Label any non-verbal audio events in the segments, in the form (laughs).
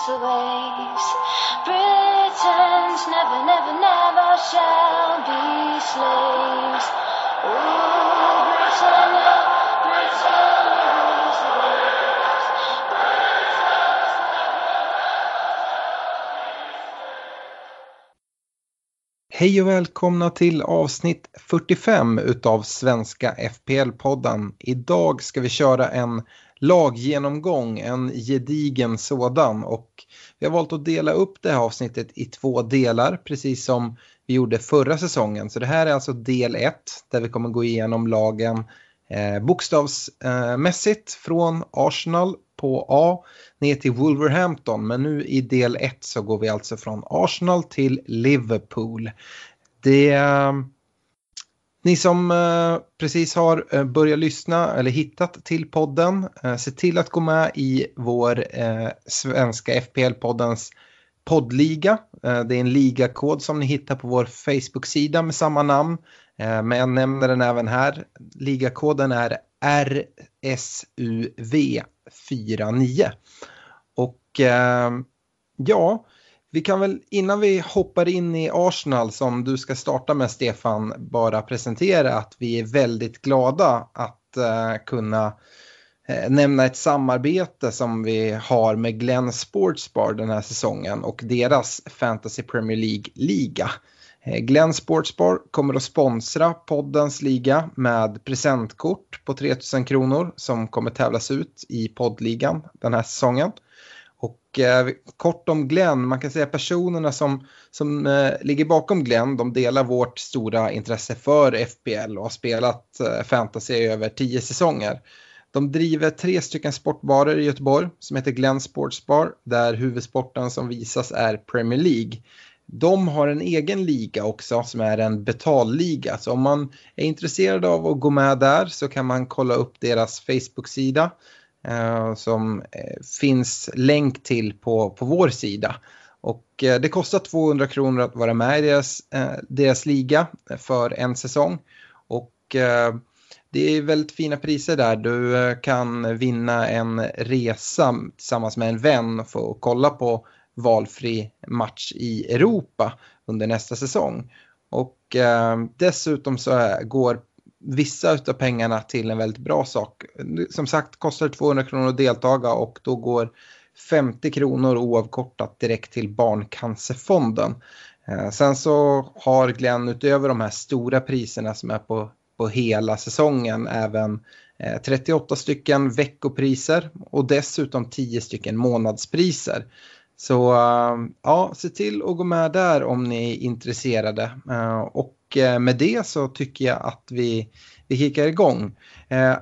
Rules the waves. Britons never, never, never shall be slaves. Ooh, Britannia, Britannia. Hej och välkomna till avsnitt 45 utav Svenska FPL-podden. Idag ska vi köra en laggenomgång, en gedigen sådan och vi har valt att dela upp det här avsnittet i två delar precis som vi gjorde förra säsongen. Så det här är alltså del 1 där vi kommer gå igenom lagen eh, bokstavsmässigt från Arsenal på A ner till Wolverhampton. Men nu i del 1 så går vi alltså från Arsenal till Liverpool. Det, eh, ni som eh, precis har eh, börjat lyssna eller hittat till podden, eh, se till att gå med i vår svenska FPL-poddens poddliga. Det är en ligakod som ni hittar på vår Facebook-sida med samma namn. Men jag nämner den även här. Ligakoden är RSUV49. Och ja, vi kan väl innan vi hoppar in i Arsenal som du ska starta med Stefan bara presentera att vi är väldigt glada att uh, kunna eh, nämna ett samarbete som vi har med Glenn Sportsbar den här säsongen och deras Fantasy Premier League-liga. Eh, Glenn Sportsbar kommer att sponsra poddens liga med presentkort på 3000 kronor som kommer tävlas ut i poddligan den här säsongen. Och eh, kort om Glenn, man kan säga personerna som, som eh, ligger bakom Glenn, de delar vårt stora intresse för FPL och har spelat eh, fantasy i över tio säsonger. De driver tre stycken sportbarer i Göteborg som heter Glenn Sportsbar där huvudsporten som visas är Premier League. De har en egen liga också som är en betalliga. Så om man är intresserad av att gå med där så kan man kolla upp deras Facebook-sida Eh, som eh, finns länk till på, på vår sida. Och eh, det kostar 200 kronor att vara med i deras, eh, deras liga eh, för en säsong. Och eh, det är väldigt fina priser där. Du eh, kan vinna en resa tillsammans med en vän och få kolla på valfri match i Europa under nästa säsong. Och eh, dessutom så är, går vissa av pengarna till en väldigt bra sak. Som sagt kostar det 200 kronor att deltaga och då går 50 kronor oavkortat direkt till Barncancerfonden. Eh, sen så har Glenn utöver de här stora priserna som är på, på hela säsongen även eh, 38 stycken veckopriser och dessutom 10 stycken månadspriser. Så eh, ja, se till att gå med där om ni är intresserade. Och och eh, med det så tycker jag att vi, vi kickar igång. Eh,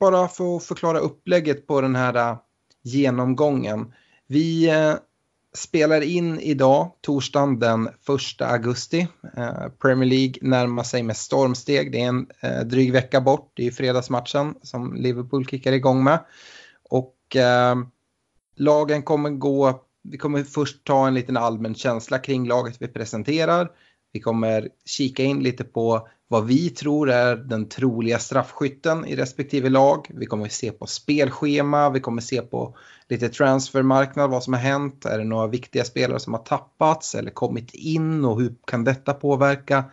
bara för att förklara upplägget på den här eh, genomgången. Vi spelar in idag, torsdagen den 1 augusti. Premier League närmar sig med stormsteg. Det är en dryg vecka bort. Det är fredagsmatchen som Liverpool kickar igång med. Och lagen kommer gå vi kommer först ta en liten allmän känsla kring laget vi presenterar. Vi kommer kika in lite på vad vi tror är den troliga straffskytten i respektive lag. Vi kommer se på spelschema, vi kommer se på lite transfermarknad, vad som har hänt. Är det några viktiga spelare som har tappats eller kommit in och hur kan detta påverka?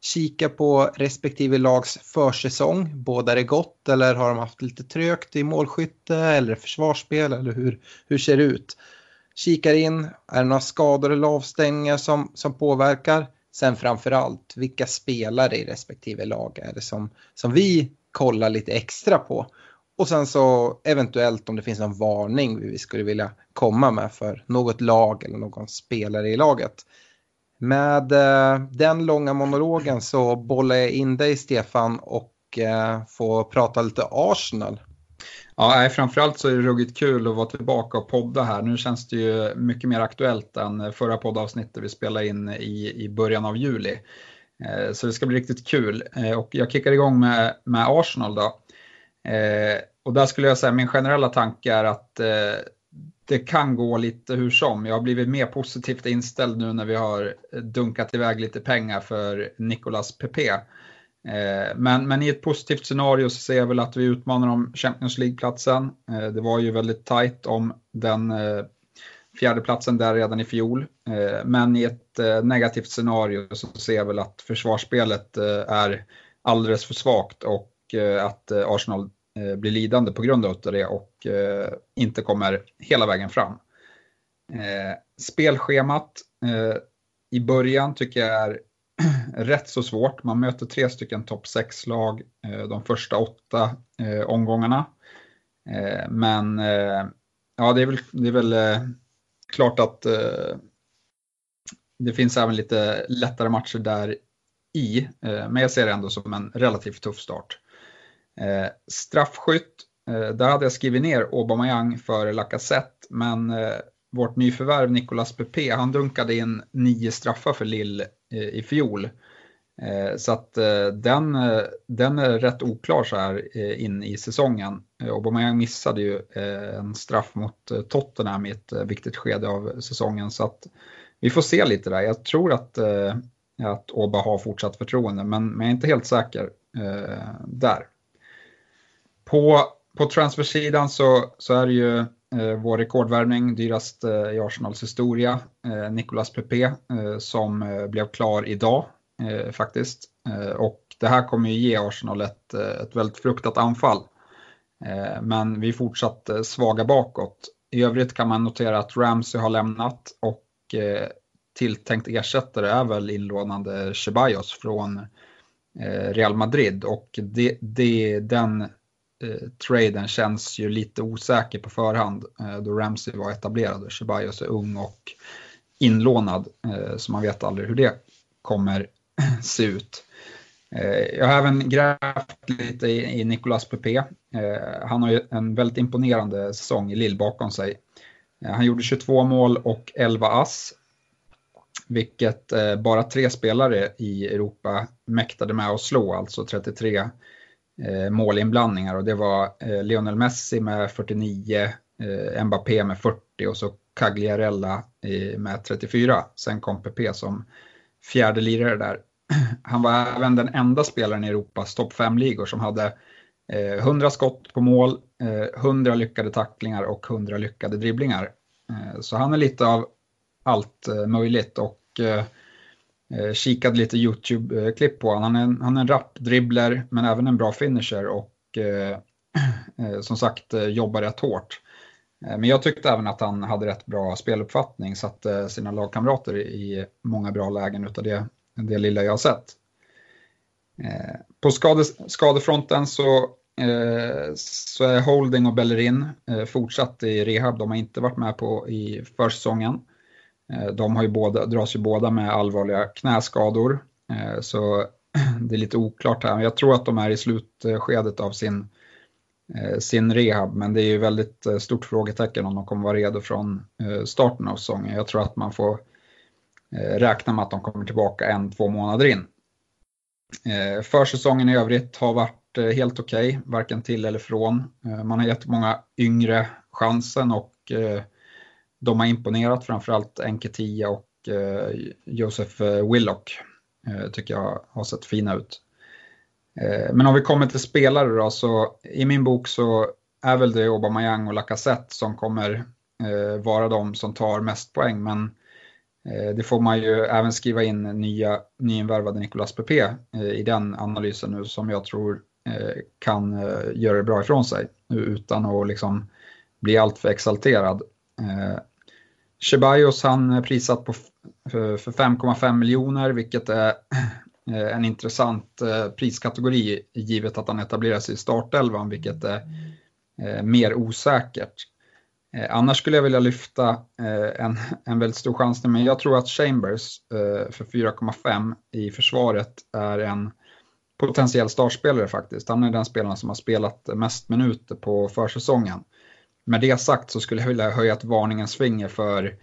Kika på respektive lags försäsong. Båda det gott eller har de haft lite trögt i målskytte eller försvarsspel eller hur, hur ser det ut? kikar in, är det några skador eller avstängningar som, som påverkar? Sen framför allt, vilka spelare i respektive lag är det som, som vi kollar lite extra på? Och sen så eventuellt om det finns någon varning vi skulle vilja komma med för något lag eller någon spelare i laget. Med eh, den långa monologen så bollar jag in dig Stefan och eh, får prata lite Arsenal. Ja, framförallt så är det ruggigt kul att vara tillbaka och podda här. Nu känns det ju mycket mer aktuellt än förra poddavsnittet vi spelade in i, i början av juli. Eh, så det ska bli riktigt kul. Eh, och jag kickar igång med, med Arsenal då. Eh, och där skulle jag säga min generella tanke är att det kan gå lite hur som. Jag har blivit mer positivt inställd nu när vi har dunkat iväg lite pengar för Nicolas Pepe. Eh, men, men i ett positivt scenario så ser jag väl att vi utmanar om Champions League-platsen. Eh, det var ju väldigt tajt om den eh, fjärdeplatsen där redan i fjol. Men i ett negativt scenario så ser jag väl att försvarsspelet är alldeles för svagt och att Arsenal blir lidande på grund av det och inte kommer hela vägen fram. Spelschemat i början tycker jag är (clears throat) rätt så svårt. Man möter tre stycken topp 6-lag eh, de första åtta eh, omgångarna. Eh, men ja, det är väl, det är väl klart att det finns även lite lättare matcher där i. Men jag ser det ändå som en relativt tuff start. Straffskytt, där hade jag skrivit ner Aubameyang för Lacazette, men vårt nyförvärv Nicolas Pepe, han dunkade in nio straffar för Lille Eh, i fjol. Eh, så att eh, den, den är rätt oklar så här in i säsongen. Aubameyang missade ju en straff mot Tottenham i ett viktigt skede av säsongen. Så att vi får se lite där. Jag tror att, att Oba har fortsatt förtroende, men, men jag är inte helt säker där. På, på transfersidan så, så är det ju Eh, vår rekordvärvning, dyrast eh, i Arsenals historia, eh, Nicolas Pepe, eh, som eh, blev klar idag eh, faktiskt. Eh, och det här kommer ju ge Arsenal ett, eh, ett väldigt fruktat anfall. men vi är fortsatt svaga bakåt. I övrigt kan man notera att Ramsey har lämnat och tilltänkt ersättare är väl inlånande Ceballos från Real Madrid och det, det, den eh, traden känns ju lite osäker på förhand eh, då Ramsey var etablerad. och Ceballos är ung och inlånad eh, så man vet aldrig hur det kommer (clears throat) se ut. Eh, jag har även grävt lite i, i Nicolas Pepe. Eh, han har ju en väldigt imponerande säsong i Lille bakom sig. Eh, han gjorde 22 mål och 11 ass vilket eh, bara tre spelare i Europa mäktade med att slå, alltså 33 eh, Eh, målinblandningar och det var eh, Lionel Messi med 49, eh, Mbappé med 40 och så Cagliarella med 34. Sen kom Pepe som fjärde lirare där. (clears throat) Han var även den enda spelaren i Europas topp 5-ligor som hade 100 skott på mål, 100 lyckade tacklingar och 100 lyckade dribblingar. Så han är lite av allt möjligt och Eh, kikade lite YouTube-klipp på honom. Han är en, han är en rapp dribbler men även en bra finisher och eh, (clears throat) eh som sagt eh, jobbar rätt hårt. Eh, men jag tyckte även att han hade rätt bra speluppfattning, satte sina lagkamrater i många bra lägen utav det, det lilla jag har sett. Eh, på skade, skadefronten så, så är Holding och Bellerin fortsatt i rehab. De har inte varit med på i försäsongen. Eh, de har ju båda, dras ju båda med allvarliga knäskador. Eh, så (clears throat) det är lite oklart här. Jag tror att de är i slutskedet av sin, eh, sin rehab, men det är ju väldigt stort frågetecken om de kommer vara redo från starten av säsongen. Jag tror att man får räkna med att de kommer tillbaka en, två månader in. Försäsongen i övrigt har varit helt okej, okay, varken till eller från. Man har gett många yngre chansen och de har imponerat, framförallt Enketia och eh, eh, Willock eh, tycker jag har sett fina ut. Eh, men om vi kommer till spelare då, så i min bok så är väl det Aubameyang och Lacazette som kommer eh, vara de som tar mest poäng. Men det får man ju även skriva in nya nyinvärvade Nicolas Pepe i den analysen nu som jag tror kan göra det bra ifrån sig utan att liksom bli alltför exalterad. Eh, Ceballos han är prissatt på för 5,5 miljoner vilket är (clears throat) eh, en intressant eh, priskategori givet att han etablerar sig i startelvan vilket är mer osäkert. Annars skulle jag vilja lyfta en, (laughs) en väldigt stor chansning men jag tror att Chambers för 4,5 i försvaret är en potentiell startspelare faktiskt. Han är den spelaren som har spelat mest minuter på försäsongen. Med det sagt så skulle jag vilja höja ett varningens finger för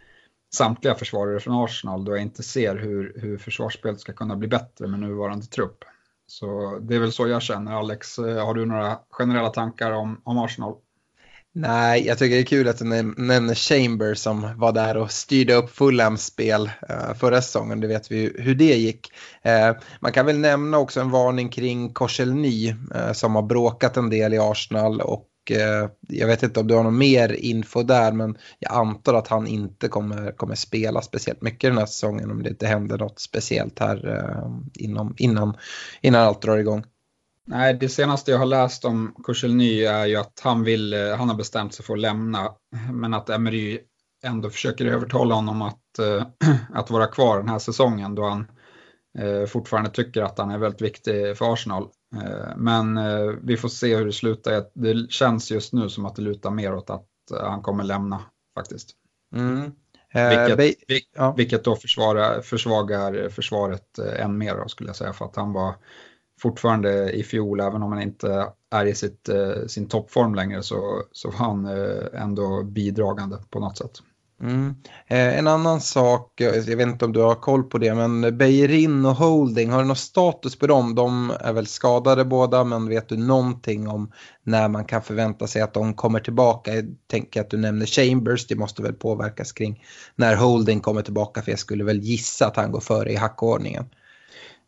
samtliga försvarare från Arsenal då jag inte ser hur, hur försvarsspelet ska kunna bli bättre med nuvarande trupp. Så det är väl så jag känner. Alex, eh, har du några generella tankar om, om Arsenal? Nej, jag tycker det är kul att du nämner Chamber som var där och styrde upp Fulhams spel eh, förra säsongen. Det vet vi hur det gick. Eh, man kan väl nämna också en varning kring Korselny som har bråkat en del i Arsenal och Eh, jag vet inte om du har någon mer info där men jag antar att han inte kommer, kommer spela speciellt mycket den här säsongen om det inte händer något speciellt här eh, inom, innan, innan allt drar igång. Nej, det senaste jag har läst om Kurselny är ju att han, vill, eh, han har bestämt sig för att lämna. Men att Emery ändå försöker övertala honom att, (clears throat) att vara kvar den här säsongen då han fortfarande tycker att han är väldigt viktig för Arsenal. Äh, men vi får se hur det slutar. Det känns just nu som att det lutar mer åt att han kommer lämna faktiskt. Mm. Vilket, ja. vilket då försvara, försvagar försvaret än mer då, skulle jag säga för att han var fortfarande i fjol, även om han inte är i sitt, eh, sin toppform längre, så, så var han eh, ändå bidragande på något sätt. Mm. Eh, en annan sak, eh, jag vet inte om du har koll på det, men Beirin och Holding, har du någon status på dem? De är väl skadade båda, men vet du någonting om när man kan förvänta sig att de kommer tillbaka? Jag tänker att du nämner Chambers, det måste väl påverkas kring när Holding kommer tillbaka, för jag skulle väl gissa att han går före i hackordningen.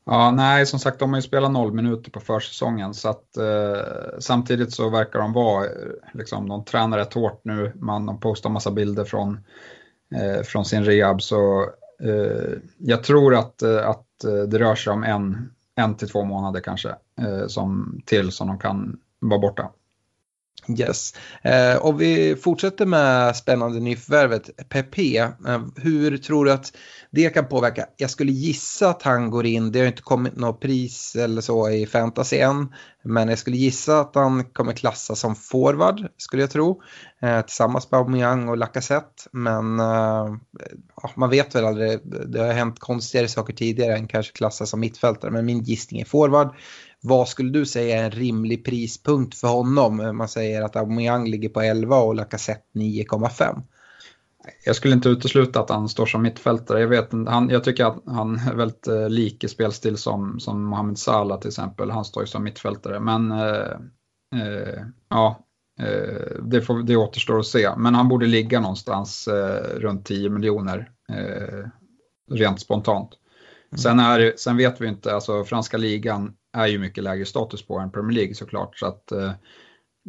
Ja, nej, som sagt, de har ju spelat noll minuter på försäsongen så att eh, samtidigt så verkar de vara, eh, liksom, de tränar rätt hårt nu, man, de postar massa bilder från, eh, från sin rehab så eh, jag tror att, eh, att eh, det rör sig om en, en till två månader kanske eh, som, till som de kan vara borta. Yes. Eh, och vi fortsätter med spännande nyförvärvet Pepe. Eh, hur tror du att det kan påverka? Jag skulle gissa att han går in, det har inte kommit något pris eller så i fantasy än, men jag skulle gissa att han kommer klassas som forward, skulle jag tro, eh, tillsammans med Aubameyang och Lacazette. Men eh, man vet väl aldrig, det har hänt konstigare saker tidigare än kanske klassas som mittfältare, men min gissning är forward. Vad skulle du säga är en rimlig prispunkt för honom? Man säger att Aubameyang ligger på 11 och Lacazette 9,5. Jag skulle inte utesluta att han står som mittfältare. Jag, vet, han, jag tycker att han är väldigt eh, lik i spelstil som, som Mohamed Salah till exempel. Han står ju som mittfältare. Men eh, eh, ja, eh, det, får, det återstår att se. Men han borde ligga någonstans eh, runt 10 miljoner eh, rent spontant. Mm. Sen, är, sen vet vi inte, alltså franska ligan är ju mycket lägre status på än Premier League såklart. Så att eh,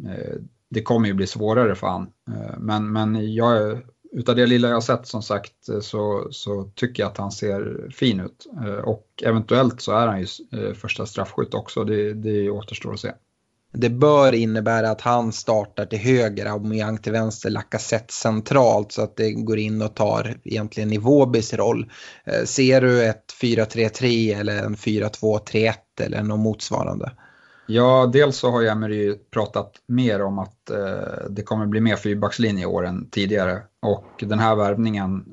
eh det kommer ju bli svårare för han. Eh, men, men jag, utav det lilla jag har sett som sagt eh, så, så tycker jag att han ser fin ut. Och eventuellt så är han ju första straffskytt också, det, det återstår att se. Det bör innebära att han startar till höger, Aubameyang till vänster, Lacazette centralt så att det går in och tar egentligen Nivobis roll. Ser du ett 4-3-3 eller en 4-2-3-1 eller något motsvarande? Ja, dels så har ju Emery pratat mer om att eh, det kommer bli mer fyrbackslinje i år än tidigare och den här värvningen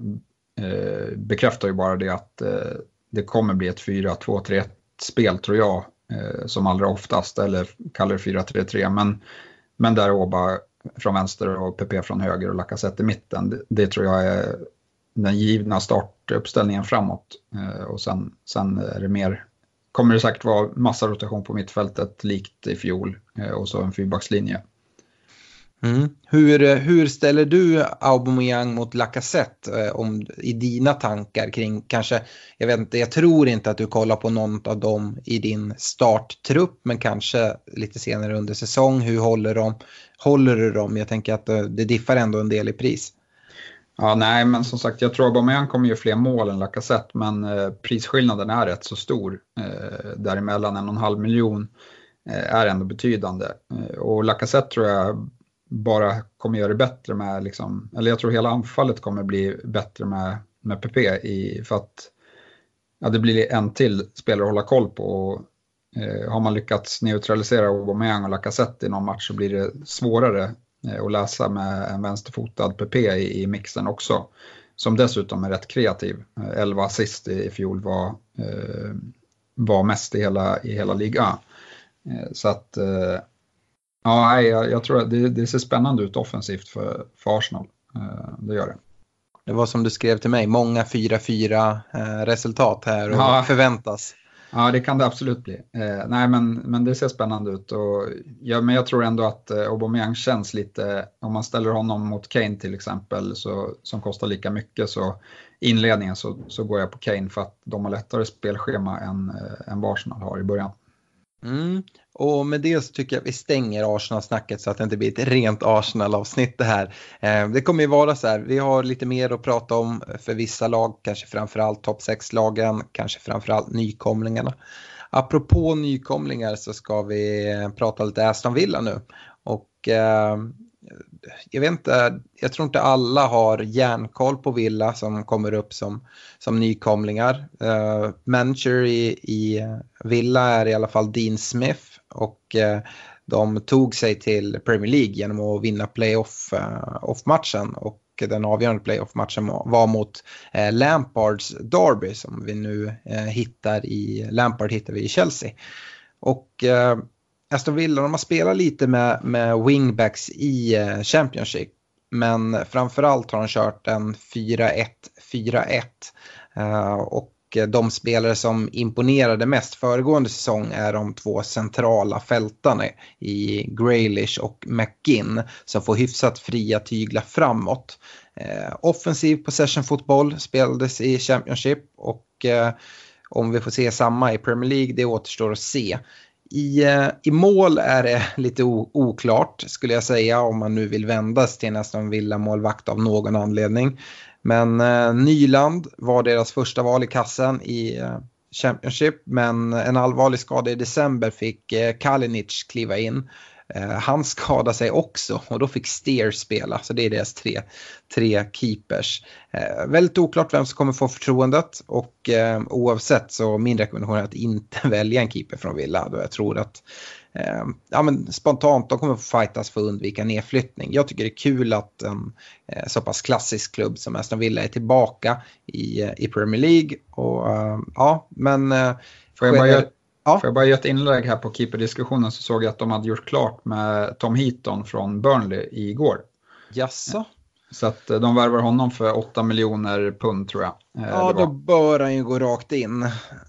eh, bekräftar ju bara det att eh, det kommer bli ett 4-2-3-1 spel tror jag eh, som allra oftast, eller kallar det 4-3-3, men, men där Åba från vänster och PP från höger och Lacazette i mitten. Det, det, tror jag är den givna startuppställningen framåt. Eh, och sen, sen är det mer, kommer det säkert vara massa rotation på mittfältet likt i fjol eh, och så en fyrbackslinje. Mm. Hur, eh, hur ställer du Aubameyang mot Lacazette eh, om, i dina tankar kring kanske, jag vet inte, jag tror inte att du kollar på någon av dem i din starttrupp men kanske lite senare under säsong, hur håller, de, håller du dem? Jag tänker att det diffar ändå en del i pris. Ja, nej, men som sagt, jag tror Aubameyang kommer göra fler mål än Lacazette, men eh, prisskillnaden är rätt så stor. Eh, däremellan en och en halv miljon eh, är ändå betydande. Eh, och Lacazette tror jag bara kommer göra det bättre med, liksom, eller jag tror hela anfallet kommer bli bättre med, med PP i, för att ja, det blir en till spelare att hålla koll på. Och, eh, har man lyckats neutralisera Aubameyang och Lacazette i någon match så blir det svårare eh, att läsa med en vänsterfotad PP i, i mixen också. Som dessutom är rätt kreativ. 11 eh, assist i, i fjol var, eh, var mest i hela, i hela ligan. Eh, så att eh, Ja, jag, jag tror att det, det, ser spännande ut offensivt för, för Arsenal. Det gör det. Det var som du skrev till mig, många 4-4 eh, resultat här och ja. förväntas. Ja, det kan det absolut bli. Eh, nej, men, men det ser spännande ut. Och, ja, men jag tror ändå att eh, Aubameyang känns lite, om man ställer honom mot Kane till exempel, så, som kostar lika mycket, så inledningen så, så går jag på Kane för att de har lättare spelschema än, eh, än vad Arsenal har i början. Mm. Och med det så tycker jag att vi stänger Arsenal-snacket så att det inte blir ett rent Arsenal-avsnitt det här. Eh, det kommer ju vara så här, vi har lite mer att prata om för vissa lag, kanske framförallt topp 6-lagen, kanske framförallt nykomlingarna. Apropå nykomlingar så ska vi eh, prata lite Aston Villa nu. Och eh, jag vet inte, jag tror inte alla har järnkoll på Villa som kommer upp som, som nykomlingar. Eh, uh, manager i, i Villa är i alla fall Dean Smith och eh, de tog sig till Premier League genom att vinna playoff-matchen eh, och den avgörande playoff-matchen var mot eh, Lampards Derby som vi nu hittar i, Lampard hittar vi i Chelsea. Och Aston Villa, de har spelat lite med, med wingbacks i Championship. Men framförallt har de kört en 4-1-4-1. Och Eh, de spelare som imponerade mest föregående säsong är de två centrala fältarna i Graylish och McGinn som får hyfsat fria tyglar framåt. Uh, offensiv possession-fotboll spelades i Championship och eh, om vi får se samma i Premier League det återstår att se. I, eh, I mål är det lite oklart skulle jag säga om man nu vill vändas till nästan villa målvakt av någon anledning. Men eh, Nyland var deras första val i kassen i eh, Championship men en allvarlig skada i december fick eh, Kalinic kliva in. Eh, han skadade sig också och då fick Steer spela, så det är deras tre, tre keepers. Eh, väldigt oklart vem som kommer få förtroendet och eh, oavsett så min rekommendation är att inte (laughs) välja en keeper från Villa då jag tror att eh, ja, men spontant de kommer få fightas för att undvika nedflyttning. Jag tycker det är kul att en eh, så pass klassisk klubb som Aston Villa är tillbaka i, eh, i Premier League. Och, ja, men, Får jag bara göra Ja. Får jag bara ge ett inlägg här på keeperdiskussionen så såg jag att de hade gjort klart med Tom Heaton från Burnley igår. Jaså? Så att eh, de värvar honom för 8 miljoner pund tror jag. Eh, ja, då bör han ju gå rakt in.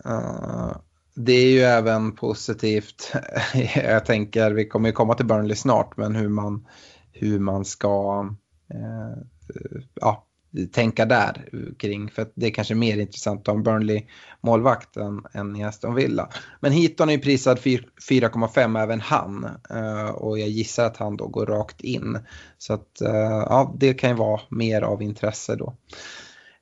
Uh, det är ju även positivt. (laughs) jag tänker, vi kommer ju komma till Burnley snart, men hur man, hur man ska eh, ja, tänka där kring. För det är kanske mer intressant att ha en Burnley-målvakt än, än i Aston Villa. Men Heaton är ju prisad 4,5 även han. Eh, och jag gissar att han då går rakt in. Så att eh, ja, det kan ju vara mer av intresse då.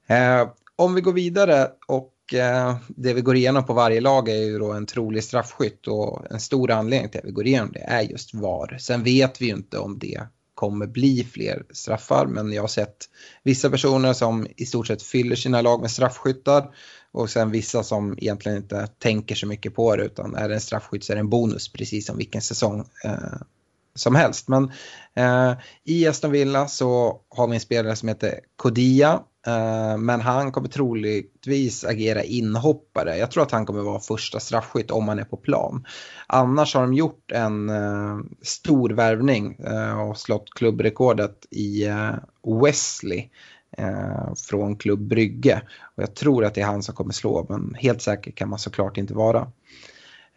Eh, om vi går vidare och Eh, det vi går igenom på varje lag är ju då en trolig straffskytt och en stor anledning till att vi går igenom det är just VAR. Sen vet vi ju inte om det kommer bli fler straffar. Men jag har sett vissa personer som i stort sett fyller sina lag med straffskyttar och sen vissa som egentligen inte tänker så mycket på det utan är det en straffskytt så är det en bonus precis som vilken säsong eh, som helst. Men eh, i Aston Villa så har vi en spelare som heter Kodia Eh, men han kommer troligtvis agera inhoppare. Jag tror att han kommer vara första straffskytt om han är på plan. Annars har de gjort en eh, stor värvning eh, och slått klubbrekordet i eh, Wesley eh, från Klubb Brygge. Och jag tror att det är han som kommer slå, men helt säker kan man såklart inte vara.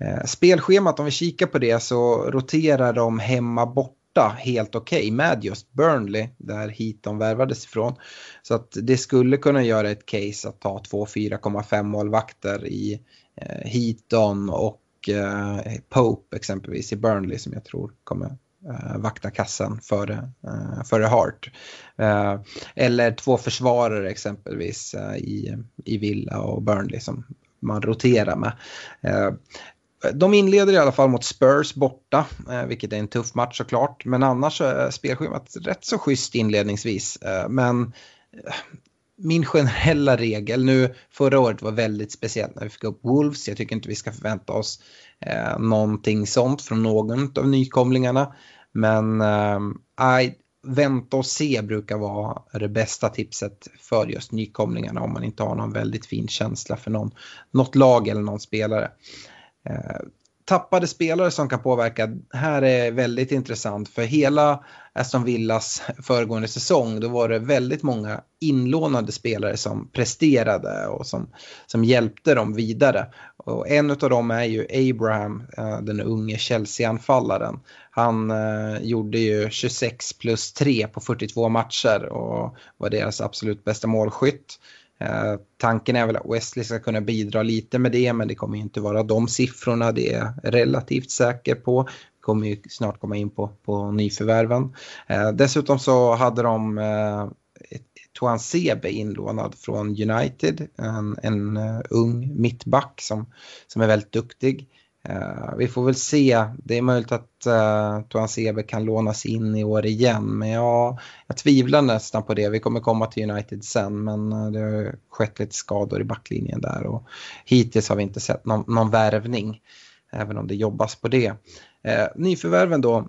Eh, spelschemat, om vi kikar på det, så roterar de hemma borta helt okej okay med just Burnley där Heaton värvades ifrån. Så att det skulle kunna göra ett case att ta två 4,5 målvakter i eh, Heaton och eh, Pope exempelvis i Burnley som jag tror kommer eh, vakta kassen före, före Hart. Eller två försvarare exempelvis i, i Villa och Burnley som man roterar med. De inleder i alla fall mot Spurs borta, eh, vilket är en tuff match såklart. Men annars är spelschemat rätt så schysst inledningsvis. Eh, men min generella regel nu, förra året var väldigt speciellt när vi fick upp Wolves. Jag tycker inte vi ska förvänta oss eh, någonting sånt från någon av nykomlingarna. Men eh, vänta och se brukar vara det bästa tipset för just nykomlingarna om man inte har någon väldigt fin känsla för någon, något lag eller någon spelare. Eh, tappade spelare som kan påverka, här är väldigt intressant för hela Aston Villas föregående säsong då var det väldigt många inlånade spelare som presterade och som, som hjälpte dem vidare. Och en av dem är ju Abraham, eh, den unge Chelsea-anfallaren. Han eh, gjorde ju 26 plus 3 på 42 matcher och var deras absolut bästa målskytt. Eh, tanken är väl att Wesley ska kunna bidra lite med det men det kommer inte vara de siffrorna det är relativt säker på. Vi kommer ju snart komma in på, på nyförvärven. Eh, dessutom så hade de eh, Toan Sebe inlånad från United, en, en uh, ung mittback som, som är väldigt duktig. Uh, vi får väl se, det är möjligt att eh, uh, Toan Sebe kan lånas in i år igen men jag, jag tvivlar nästan på det. Vi kommer komma till United sen men uh, det har skett lite skador i backlinjen där och hittills har vi inte sett någon, någon värvning även om det jobbas på det. Uh, nyförvärven då,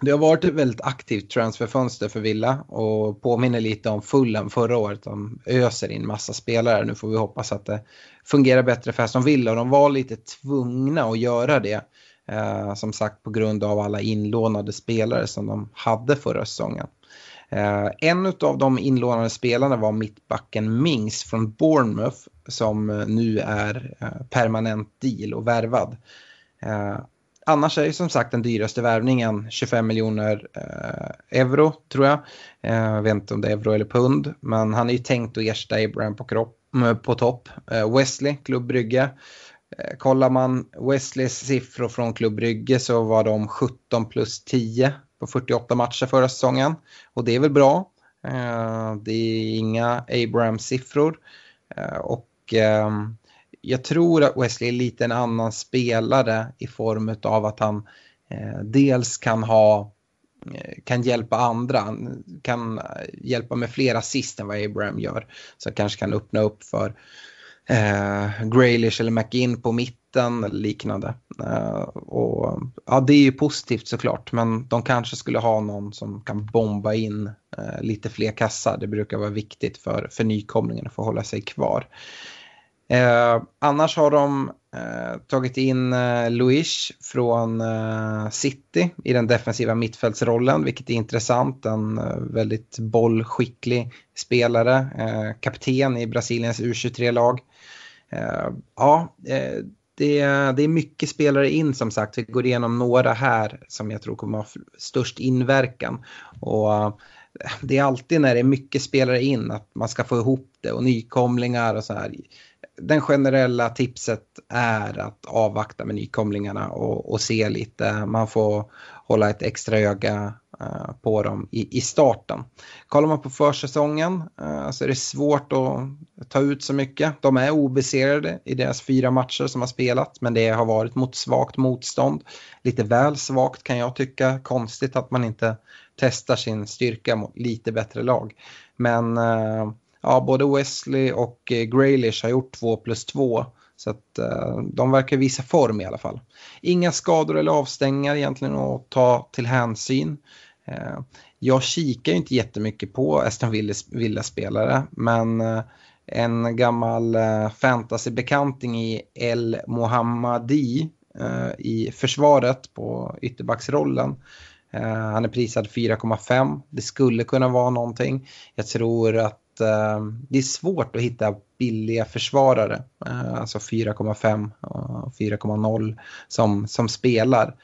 det har varit ett väldigt aktivt transferfönster för Villa och påminner lite om Fulham förra året. De öser in massa spelare. Nu får vi hoppas att det fungerar bättre för Aston Villa de var lite tvungna att göra det. Eh, som sagt på grund av alla inlånade spelare som de hade förra säsongen. Eh, en av de inlånade spelarna var mittbacken Mings från Bournemouth som nu är eh, permanent deal och värvad. Eh, Annars är ju som sagt den dyraste värvningen 25 miljoner eh, euro tror jag. Eh, jag vet inte om det är euro eller pund. Men han är ju tänkt att ersätta Abraham på, kropp, eh, på topp. Eh, Wesley, Klubb Brygge. Eh, kollar man Wesleys siffror från Klubb Brygge så var de 17 plus 10 på 48 matcher förra säsongen. Och det är väl bra. Eh, det är inga Abraham-siffror. Eh, och ehm, jag tror att Wesley är lite en annan spelare i form av att han eh, dels kan ha eh, kan hjälpa andra, kan hjälpa med fler assist än vad Abraham gör. Så kanske kan öppna upp för eh, Graylish eller McInn på mitten eller liknande. Eh, och, ja, det är ju positivt såklart, men de kanske skulle ha någon som kan bomba in eh, lite fler kassar. Det brukar vara viktigt för, för nykomlingen att få hålla sig kvar. Eh, annars har de eh, tagit in eh, Luis från eh, City i den defensiva mittfältsrollen, vilket är intressant. En eh, väldigt bollskicklig spelare, eh, kapten i Brasiliens U23-lag. Eh, ja, eh, det, det är mycket spelare in som sagt. Vi går igenom några här som jag tror kommer ha störst inverkan. Och eh, det är alltid när det är mycket spelare in att man ska få ihop det och nykomlingar och så här den generella tipset är att avvakta med nykomlingarna och, och se lite. Man får hålla ett extra öga uh, på dem i, i starten. Kollar man på försäsongen uh, så är det svårt att ta ut så mycket. De är obesegrade i deras fyra matcher som har spelat men det har varit mot svagt motstånd. Lite väl svagt kan jag tycka. Konstigt att man inte testar sin styrka mot lite bättre lag. Men uh, ja, både Wesley och eh, Graylish har gjort 2 plus 2. Så att eh, de verkar visa form i alla fall. Inga skador eller avstängningar egentligen att ta till hänsyn. Eh, jag kikar inte jättemycket på Aston Villa-spelare men en gammal uh, fantasybekanting i El Mohammadi i försvaret på ytterbacksrollen. Han är prisad 4,5. Det skulle kunna vara någonting. Jag tror att eh, det är svårt att hitta billiga försvarare, eh, alltså 4,5 och 4,0 som, som spelar.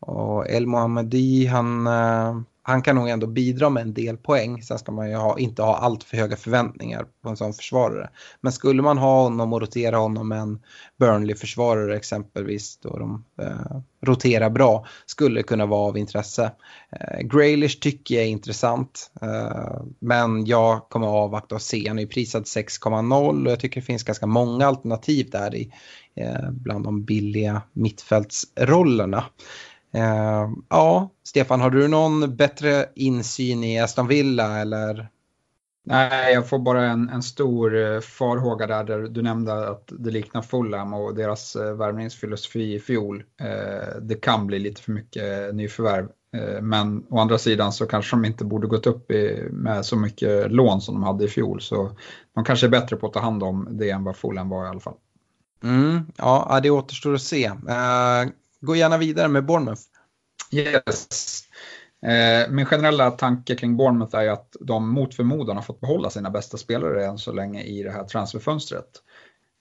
Och El Mohammadi han, eh, han kan nog ändå bidra med en del poäng. Sen ska man ju ha, inte ha allt för höga förväntningar på en sån försvarare. Men skulle man ha honom och rotera honom med en Burnley-försvarare exempelvis då de eh, roterar bra skulle kunna vara av intresse. Eh, Graylish tycker jag är intressant eh, men jag kommer att avvakta och se. Han är prisad 6,0 och jag tycker det finns ganska många alternativ där i eh, bland de billiga mittfältsrollerna. Uh, ja, Stefan, har du någon bättre insyn i Aston Villa eller? Nej, jag får bara en, en stor eh, farhåga där, där du nämnde att det liknar Fulham och deras uh, värvningsfilosofi i fjol. Det kan bli lite för mycket nyförvärv. Men å andra sidan så kanske de inte borde gått upp i, med så mycket lån som de hade i fjol. Så de kanske är bättre på att ta hand om det än vad Fulham var i alla fall. Mm, ja, det återstår att se. Gå gärna vidare med Bournemouth. Yes. Eh, min generella tanke kring Bournemouth är att de mot förmodan har fått behålla sina bästa spelare än så länge i det här transferfönstret.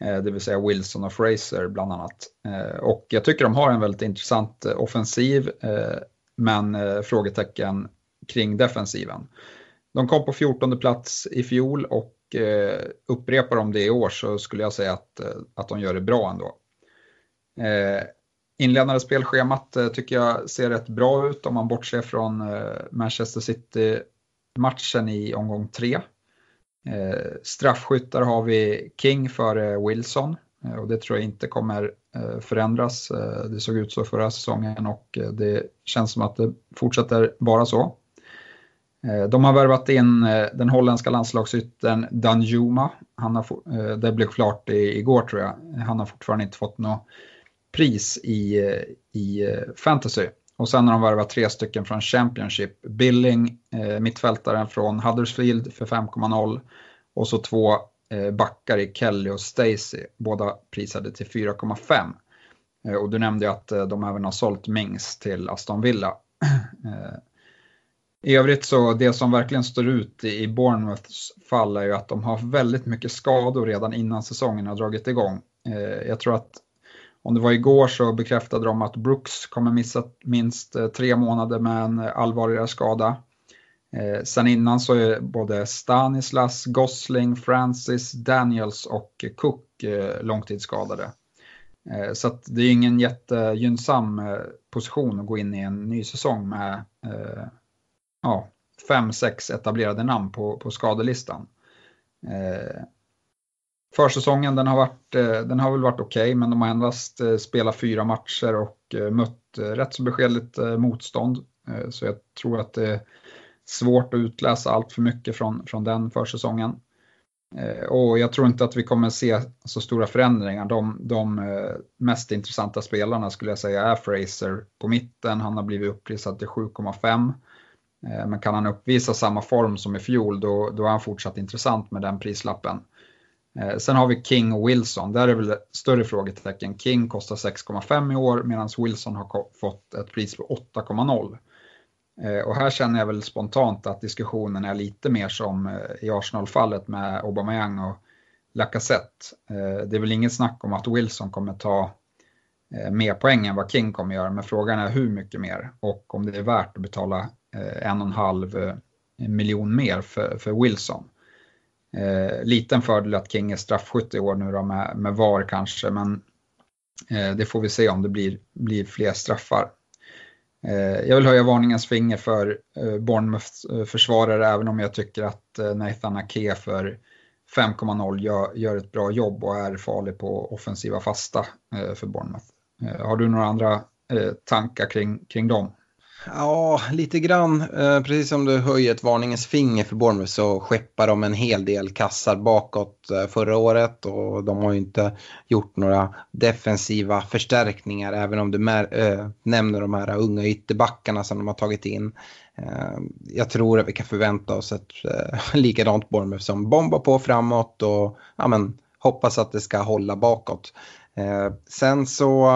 Eh, det vill säga Wilson och Fraser bland annat. Eh, och jag tycker de har en väldigt intressant eh, offensiv eh, men eh, frågetecken kring defensiven. De kom på 14 plats i fjol och upprepar de det i år så skulle jag säga att, att de gör det bra ändå. Inledande spelschemat eh, tycker jag ser rätt bra ut om man bortser från eh, Manchester City-matchen i omgång tre. Eh, straffskyttar har vi King före Wilson och det tror jag inte kommer förändras. Det såg ut så förra säsongen och det känns som att det fortsätter vara så. De har värvat in den holländska landslagsyttern Danjuma. Han har, det blev klart igår tror jag. Han har fortfarande inte fått något pris i, i eh, fantasy. Och sen har de värvat tre stycken från Championship. Billing, eh, mittfältaren från Huddersfield för 5,0 och så två eh, backar i Kelly och Stacy, båda prisade till 4,5. Eh, och du nämnde ju att eh, de även har sålt Mings till Aston Villa. (clears throat) Eh, I övrigt så det som verkligen står ut i Bournemouths fall är ju att de har väldigt mycket skador redan innan säsongen har dragit igång. Eh, jag tror att om det var igår så bekräftade de att Brooks kommer missa minst eh, tre månader med en eh, allvarligare skada. Eh, sen innan så är både Stanislas, Gosling, Francis, Daniels och Cook eh, långtidsskadade. Eh, så att det är ingen jättegynnsam position att gå in i en ny säsong med ja, fem, sex etablerade namn på, på skadelistan. Försäsongen den har, varit, eh, den har väl varit okej okay, men de har endast eh, spelat fyra matcher och eh, mött rätt så beskedligt motstånd. Så jag tror att det är svårt att utläsa allt för mycket från, från den försäsongen. Och jag tror inte att vi kommer se så stora förändringar. De, de mest intressanta spelarna skulle jag säga är Fraser på mitten. Han har blivit upprisad till 7,5. Men kan han uppvisa samma form som i fjol då, då är han fortsatt intressant med den prislappen. Eh, sen har vi King och Wilson, där är väl större frågetecken. King kostar 6,5 i år medan Wilson har fått ett pris på 8,0. Eh, och här känner jag väl spontant att diskussionen är lite mer som eh, i Arsenal-fallet med Aubameyang och Lacazette. Det är väl inget snack om att Wilson kommer ta mer poäng än vad King kommer göra, men frågan är hur mycket mer och om det är värt att betala en och en halv miljon mer för, för Wilson. Eh, liten fördel att King är straffskytt i år nu då med, med VAR kanske, men eh, det får vi se om det blir, blir fler straffar. Eh, jag vill höja varningens finger för eh, Bournemouths eh, försvarare även om jag tycker att eh, Nathan Ake för 5,0 gör, gör, ett bra jobb och är farlig på offensiva fasta eh, för Bournemouth. Eh, har du några andra eh, tankar kring, kring dem? Ja, lite grann. Eh, precis som du höjer ett varningens finger för Bournemouth så skeppar de en hel del kassar bakåt eh, förra året och de har ju inte gjort några defensiva förstärkningar även om du eh, nämner de här unga ytterbackarna som de har tagit in. Eh, jag tror att vi kan förvänta oss ett eh, (laughs) likadant Bournemouth som bombar på framåt och ja, men, hoppas att det ska hålla bakåt. Sen så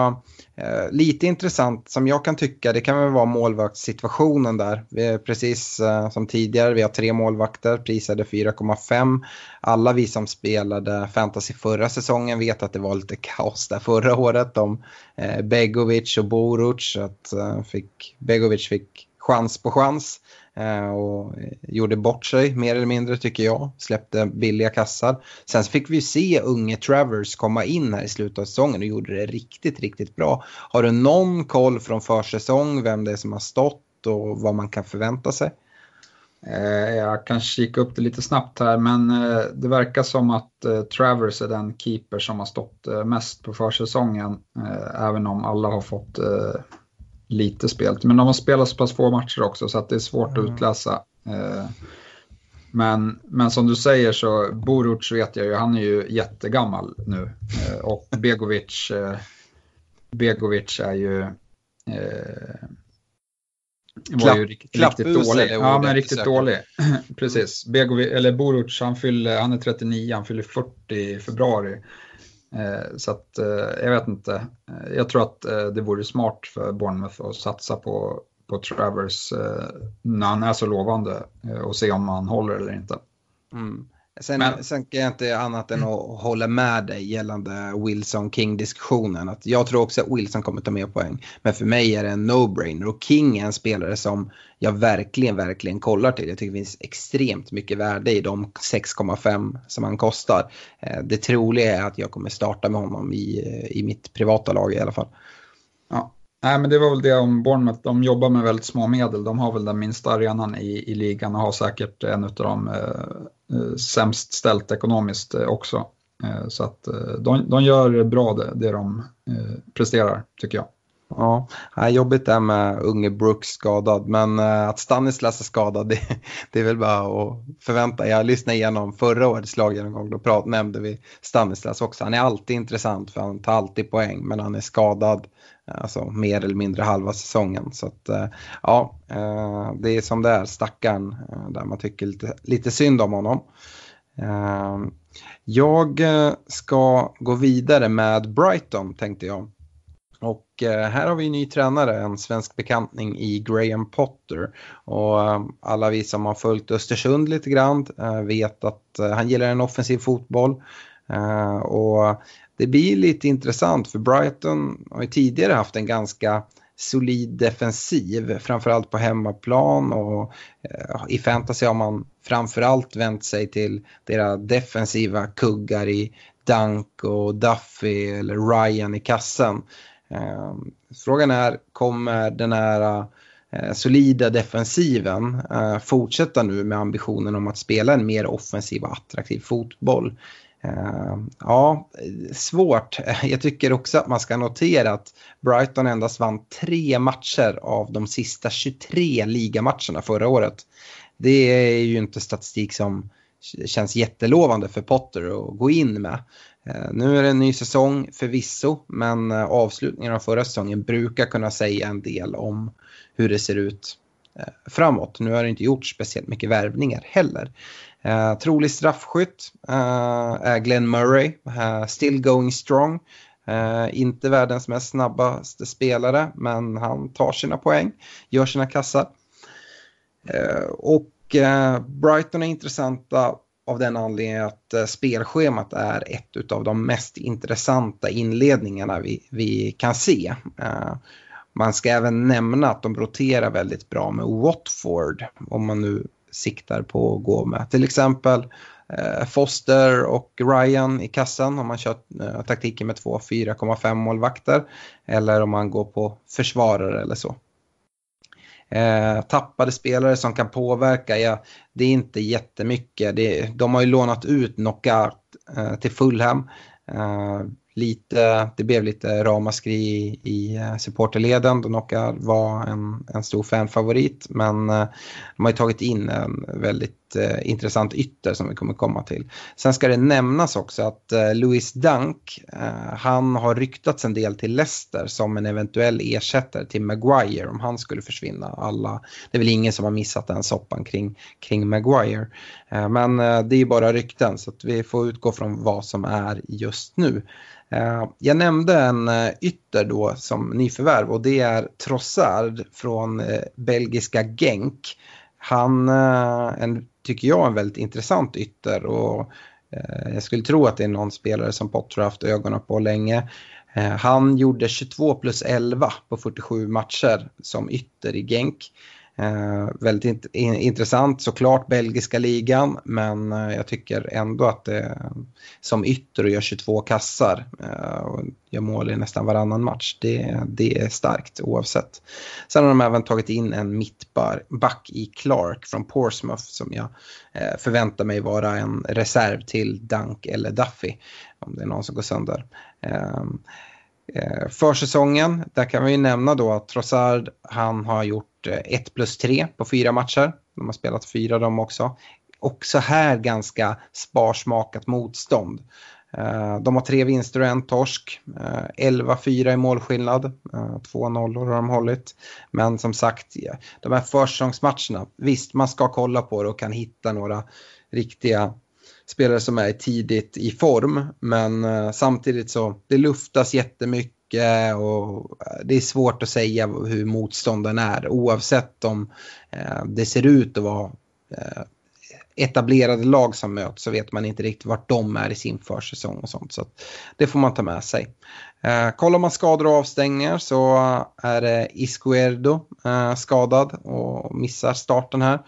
eh, lite intressant som jag kan tycka det kan väl vara målvaktssituationen där. Vi precis eh, som tidigare, vi har tre målvakter, prisade 4,5. Alla vi som spelade fantasy förra säsongen vet att det var lite kaos där förra året om eh, Begovic och Boruc. Att, eh, fick, Begovic fick chans på chans Eh, och gjorde bort sig mer eller mindre tycker jag. Släppte billiga kassar. Sen fick vi se unge Travers komma in här i slutet av säsongen och gjorde det riktigt, riktigt bra. Har du någon koll från försäsong, vem det är som har stått och vad man kan förvänta sig? Eh, jag kan kika upp det lite snabbt här men eh, det verkar som att Travers är den keeper som har stått mest på försäsongen. Även om alla har fått lite spel. Men de har spelat så pass få matcher också så att det är svårt mm. att utläsa. Men, men som du säger så Boruc vet jag ju, han är ju jättegammal nu. Och (laughs) Begovic, Begovic är ju var ju riktigt, riktigt dålig. Ja, men riktigt dålig. (clears throat) Precis. Begovic, eller Boruc, han, fyller, han är 39, han fyller 40 i februari. Eh, så att, eh, jag vet inte. Eh, jag tror att eh, det vore smart för Bournemouth att satsa på, på Travers eh, när han är så lovande eh, och se om han håller eller inte. Mm. Sen, Men, sen kan jag inte annat än att hålla med dig gällande Wilson-King-diskussionen. Att jag tror också att Wilson kommer ta mer poäng. Men för mig är det en no-brainer och King är en spelare som jag verkligen, verkligen kollar till. Jag tycker det finns extremt mycket värde i de 6,5 som han kostar. Eh, det troliga är att jag kommer starta med honom i, i mitt privata lag i alla fall. Ja, Nej, men det var väl det om Bournemouth. De jobbar med väldigt små medel. De har väl den minsta arenan i, i ligan och har säkert en av de eh, eh sämst ställt ekonomiskt eh, också. Eh, så att eh, de, de gör bra det, det de eh, presterar, tycker jag. Ja, jobbigt det med unge Brooks skadad, men eh, att Stanislas är skadad (laughs) det, det är väl bara att förvänta. Jag lyssnade igenom förra årets laggenomgång, då prat, nämnde vi Stanislas också. Han är alltid intressant för han tar alltid poäng, men han är skadad Alltså mer eller mindre halva säsongen. Så att, eh, ja, eh, det är som det är, stackaren, där man tycker lite, lite synd om honom. Jag ska gå vidare med Brighton tänkte jag. Och eh, här har vi en ny tränare, en svensk bekantning i Graham Potter. Och eh, alla vi som har följt Östersund lite grann eh, vet att han gillar en offensiv fotboll. Och det blir lite intressant för Brighton har ju tidigare haft en ganska solid defensiv, framförallt på hemmaplan och eh, i fantasy har man framförallt vänt sig till deras defensiva kuggar i Dunk och Duffy eller Ryan i kassen. Ehm, frågan är, kommer den här eh, solida defensiven eh, fortsätta nu med ambitionen om att spela en mer offensiv och attraktiv fotboll? Ehm, ja, svårt. (laughs) Jag tycker också att man ska notera att Brighton endast vann tre matcher av de sista 23 ligamatcherna förra året. Det är ju inte statistik som känns jättelovande för Potter att gå in med. Eh, nu är det en ny säsong förvisso, men eh, avslutningen av förra säsongen brukar kunna säga en del om hur det ser ut eh, framåt. Nu har det inte gjort speciellt mycket värvningar heller. Eh, trolig straffskytt eh, är Glenn Murray, eh, still going strong. Uh, inte världens mest snabbaste spelare, men han tar sina poäng, gör sina kassar. och Brighton är intressanta av den anledningen att eh, spelschemat är ett av de mest intressanta inledningarna vi, vi kan se. Eh, man ska även nämna att de roterar väldigt bra med Watford, om man nu siktar på att gå med. Till exempel eh, Foster och Ryan i kassan om man kör taktiken med två 4,5 målvakter. Eller om man går på försvarare eller så. Eh, tappade spelare som kan påverka, ja, det är inte jättemycket. Det, de har ju lånat ut Knockout eh, till Fulham. Eh, Lite, det blev lite ramaskri i, i eh, supporterleden då Nocca var en, en stor fanfavorit. Men eh, de har ju tagit in en väldigt eh, intressant ytter som vi kommer komma till. Sen ska det nämnas också att eh, Louis Dunk, eh, han har ryktats en del till Leicester som en eventuell ersättare till Maguire om han skulle försvinna. Alla, det är väl ingen som har missat den soppan kring, kring Maguire. Eh, men eh, det är bara rykten så att vi får utgå från vad som är just nu. Eh, jag nämnde en ytter då som nyförvärv och det är Trossard från belgiska Genk. Han en, tycker jag är en väldigt intressant ytter och jag skulle tro att det är någon spelare som Potter haft ögonen på länge. Han gjorde 22 plus 11 på 47 matcher som ytter i Genk. Eh, väldigt int intressant såklart belgiska ligan men eh, jag tycker ändå att det som ytter och gör 22 kassar eh, och gör mål i nästan varannan match. Det, det är starkt oavsett. Sen har de även tagit in en mittback i Clark från Portsmouth som jag eh, förväntar mig vara en reserv till Dunk eller Duffy om det är någon som går sönder. Ehm, Eh, försäsongen, där kan vi nämna då att Trossard han har gjort eh, 1 plus 3 på fyra matcher. De har spelat fyra de också. Också här ganska sparsmakat motstånd. Eh, de har tre vinster och en torsk. Eh, 11-4 i målskillnad. Två nollor har de hållit. Men som sagt, de här försäsongsmatcherna. Visst, man ska kolla på det och kan hitta några riktiga spelare som är tidigt i form. Men eh, samtidigt så det luftas jättemycket och eh, det är svårt att säga hur motståndaren är oavsett om eh, det ser ut att vara eh, etablerade lag som möts så vet man inte riktigt vart de är i sin försäsong och sånt. Så det får man ta med sig. Eh, kollar man skador och avstängningar så eh, är det Iscuerdo eh, skadad och missar starten här.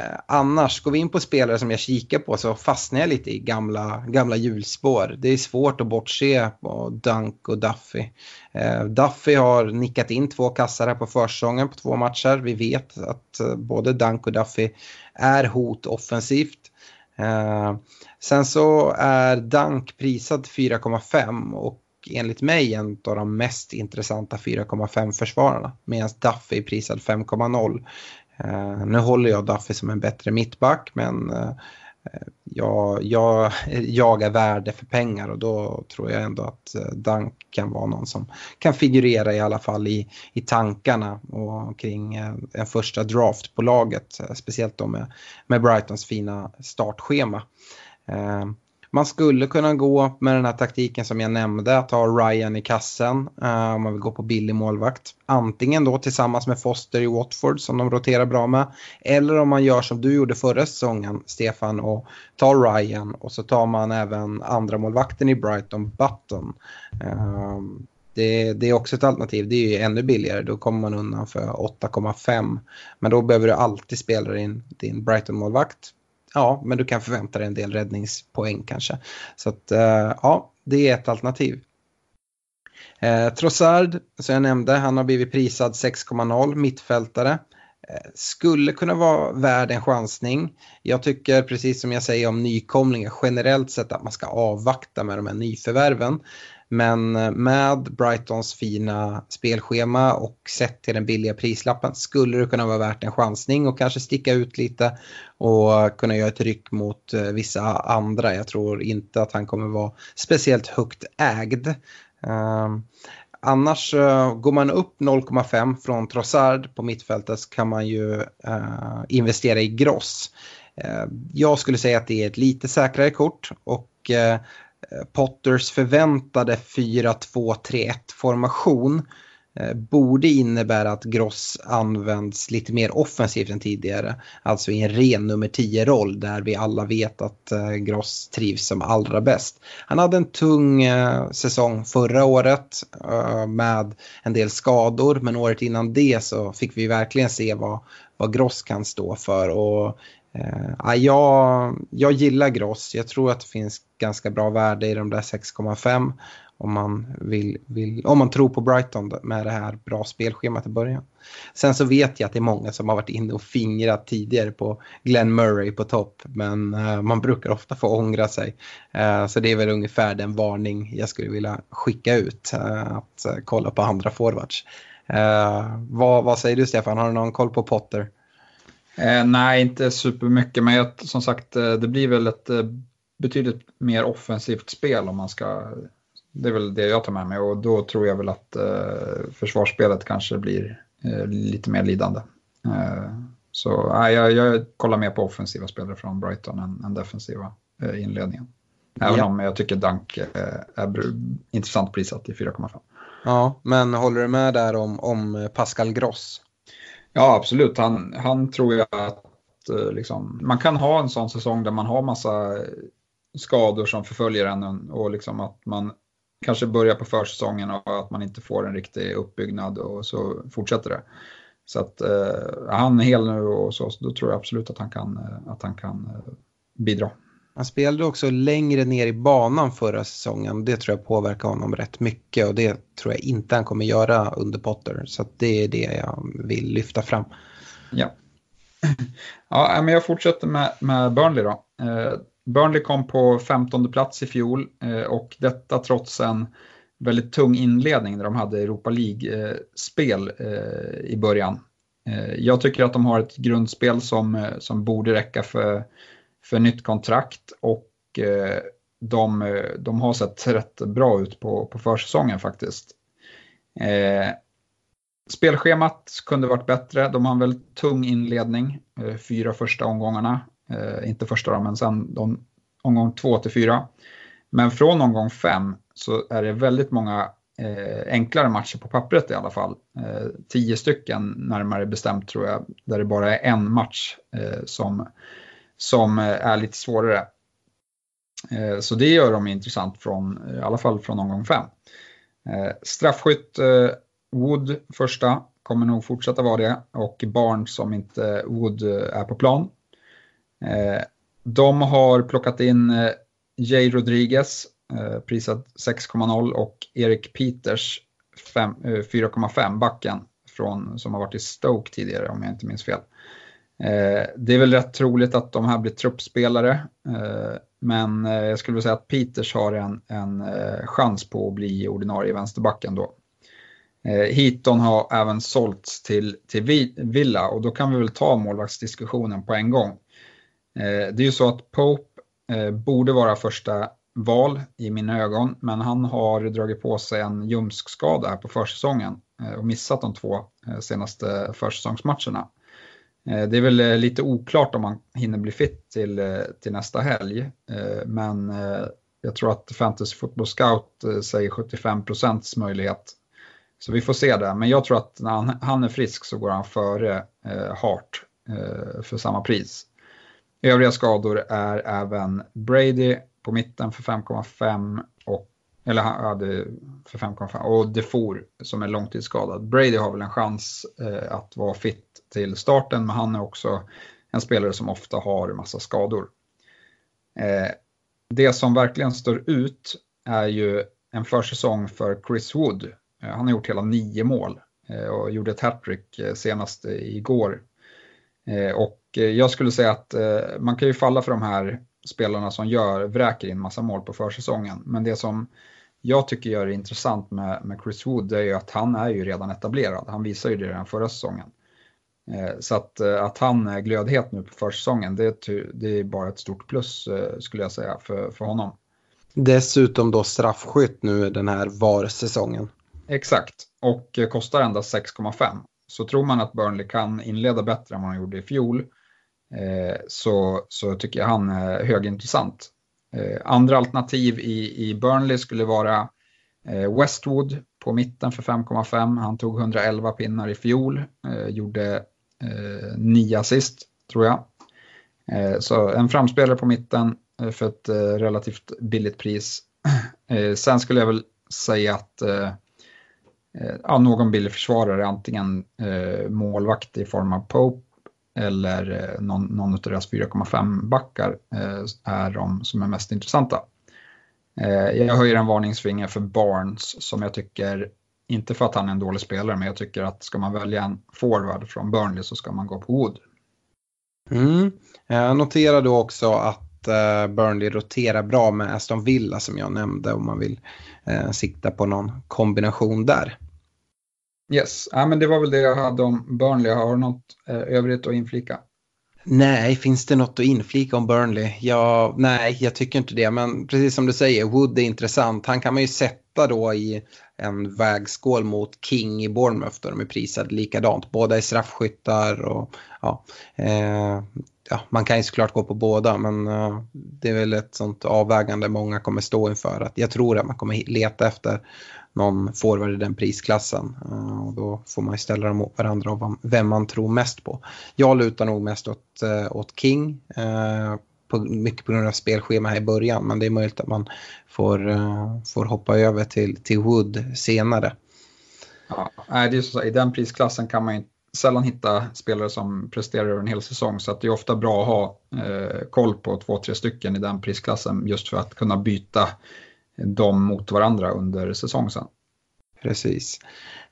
Eh, annars, går vi in på spelare som jag kikar på så fastnar jag lite i gamla, gamla hjulspår. Det är svårt att bortse på Dunk och Duffy. Eh, Duffy har nickat in två kassar här på försäsongen på två matcher. Vi vet att eh, både Dunk och Duffy är hot offensivt. Eh, sen så är Dunk prisad 4,5 och enligt mig en av de mest intressanta 4,5 försvararna medan Duffy är prisad 5,0. Eh, nu håller jag Duffy som en bättre mittback men eh, jag, jag (laughs) jagar värde för pengar och då tror jag ändå att eh, Dunk kan vara någon som kan figurera i alla fall i, i tankarna och kring en första draft på laget. Speciellt då med, med Brightons fina startschema. Man skulle kunna gå med den här taktiken som jag nämnde, att ha Ryan i kassen uh, om man vill gå på billig målvakt. Antingen då tillsammans med Foster i Watford som de roterar bra med. Eller om man gör som du gjorde förra säsongen, Stefan, och tar Ryan och så tar man även andra målvakten i Brighton, Button. Uh, det, det, är också ett alternativ. Det är ju ännu billigare. Då kommer man undan för 8,5. Men då behöver du alltid spela din, din Brighton-målvakt ja, men du kan förvänta dig en del räddningspoäng kanske. Så att, eh, ja, det är ett alternativ. Eh, Trossard, som jag nämnde, han har blivit prisad 6,0, mittfältare. Eh, skulle kunna vara värd en chansning. Jag tycker precis som jag säger om nykomlingar generellt sett att man ska avvakta med de här nyförvärven. Men eh, med Brightons fina spelschema och sett till den billiga prislappen skulle det kunna vara värt en chansning och kanske sticka ut lite och kunna göra ett ryck mot eh, vissa andra. Jag tror inte att han kommer vara speciellt högt ägd. Ehm, annars eh, går man upp 0,5 från Trossard på mittfältet så kan man ju investera i Gross. Ehm, jag skulle säga att det är ett lite säkrare kort och Eh, Potters förväntade 4-2-3-1 formation eh, borde innebära att Gross används lite mer offensivt än tidigare. Alltså i en ren nummer 10-roll där vi alla vet att eh, Gross trivs som allra bäst. Han hade en tung säsong förra året med en del skador men året innan det så fick vi verkligen se vad, vad Gross kan stå för. Och Eh, ah, jag, jag gillar Gross. Jag tror att det finns ganska bra värde i de där 6,5 om man, vill, vill, om man tror på Brighton med det här bra spelschemat i början. Sen så vet jag att det är många som har varit inne och fingrat tidigare på Glenn Murray på topp men eh, man brukar ofta få ångra sig. Eh, så det är väl ungefär den varning jag skulle vilja skicka ut eh, att kolla på andra forwards. vad, vad säger du Stefan, har du någon koll på Potter? Eh, nej, inte supermycket, men jag, som sagt eh, det blir väl ett eh, betydligt mer offensivt spel om man ska det är väl det jag tar med mig och då tror jag väl att eh, försvarsspelet kanske blir eh, lite mer lidande. Eh, så eh, jag, jag kollar mer på offensiva spelare från Brighton än, än defensiva eh, inledningen. Även ja. om jag tycker Dunk är intressant prissatt i 4,5. Ja, men håller du med där om, om Pascal Gross? Ja, absolut. Han, han tror jag att eh, liksom, man kan ha en sån säsong där man har massa skador som förföljer en och liksom att man kanske börjar på försäsongen och att man inte får en riktig uppbyggnad och så fortsätter det. Så att eh, han är hel nu och så, så då tror jag absolut att han kan, eh, att han kan eh, bidra. Han spelade också längre ner i banan förra säsongen. Det tror jag påverkar honom rätt mycket och det tror jag inte han kommer göra under Potter. Så det är det jag vill lyfta fram. Ja, ja men jag fortsätter med, med Burnley då. Eh, Burnley kom på 15 plats i fjol eh, och detta trots en väldigt tung inledning där de hade Europa League-spel eh, i början. Eh, jag tycker att de har ett grundspel som, eh, som borde räcka för, för nytt kontrakt och eh, de, de har sett rätt bra ut på, på försäsongen faktiskt. Eh, spelschemat kunde varit bättre. De har en väldigt tung inledning, eh, fyra första omgångarna. inte första men sen de, omgång två till fyra. Men från omgång fem så är det väldigt många eh, enklare matcher på pappret i alla fall. Eh, tio stycken närmare bestämt tror jag, där det bara är en match eh, som, som eh, är lite svårare. Eh, så det gör dem intressant från, eh, i alla fall från omgång 5. Straffskytt Wood första, kommer nog fortsätta vara det och Barnes som inte Wood är på plan. De har plockat in Jay Rodriguez prisad 6,0 och Erik Peters 4,5 backen från, som har varit i Stoke tidigare om jag inte minns fel. Eh, det är väl rätt troligt att de här blir truppspelare, eh, men eh, jag skulle vilja säga att Peters har en, en eh, chans på att bli ordinarie vänsterbacken då. Heaton har även sålts till, till Villa och då kan vi väl ta målvaktsdiskussionen på en gång. Det är ju så att Pope borde vara första val i mina ögon, men han har dragit på sig en ljumskskada här på försäsongen eh, och missat de två eh, senaste försäsongsmatcherna. Eh, det är väl eh, lite oklart om han hinner bli fit till, eh, till nästa helg, men jag tror att Fantasy Football Scout säger 75% möjlighet. Så vi får se det, men jag tror att när han, han är frisk så går han före Hart för samma pris. Övriga skador är även Brady på mitten för 5,5 eller han hade för 5,5 och Defour som är långtidsskadad. Brady har väl en chans eh, att vara fit till starten men han är också en spelare som ofta har massa skador. Eh, det som verkligen står ut är ju en försäsong för Chris Wood. Eh, han har gjort hela nio mål eh, och gjorde ett hattrick eh, senast igår. Eh, och eh, jag skulle säga att eh, man kan ju falla för de här spelarna som gör, vräker in massa mål på försäsongen. Men det som jag tycker gör det intressant med, med Chris Wood är ju att han är ju redan etablerad. Han visar ju det redan förra säsongen. Eh, så att, eh, att han är glödhet nu på försäsongen, det, det är bara ett stort plus eh, skulle jag säga för, för honom. Dessutom då straffskytt nu den här VAR-säsongen. Exakt, och kostar endast 6,5. Så tror man att Burnley kan inleda bättre än vad han gjorde i fjol så, så tycker jag han är högintressant. Eh, andra alternativ i, i Burnley skulle vara eh, Westwood på mitten för 5,5. Han tog 111 pinnar i fjol, eh, gjorde 9 assist tror jag. Så en framspelare på mitten för ett relativt billigt pris. (clears throat) Sen skulle jag väl säga att ja, någon billig försvarare, antingen målvakt i form av Pope eller eh, någon, någon av deras 4,5 backar eh, är de som är mest intressanta. Eh, jag höjer en varningsfinger för Barnes som jag tycker, inte för att han är en dålig spelare, men jag tycker att ska man välja en forward från Burnley så ska man gå på Wood. Mm. Jag då också att eh, Burnley roterar bra med Aston Villa som jag nämnde om man vill eh, sikta på någon kombination där. Yes, ja, men det var väl det jag hade om Burnley. Har du något eh, övrigt att inflika? Nej, finns det något att inflika om Burnley? Ja, nej, jag tycker inte det. Men precis som du säger, Wood är intressant. Han kan man ju sätta då i en vägskål mot King i Bournemouth där de är prisade likadant. Båda är straffskyttar och ja, eh, ja, man kan ju såklart gå på båda men eh, det är väl ett sånt avvägande många kommer stå inför. Att jag tror att man kommer leta efter någon forward i den prisklassen. Uh, och då får man ju ställa dem mot varandra och vem man tror mest på. Jag lutar nog mest åt, uh, åt King. Eh, på, mycket på grund av spelschema här i början men det är möjligt att man får, får hoppa över till, till Wood senare. Ja, det är så, I den prisklassen kan man ju sällan hitta spelare som presterar över en hel säsong så att det är ofta bra att ha eh, koll på två, tre stycken i den prisklassen just för att kunna byta dem mot varandra under säsong sen. Precis.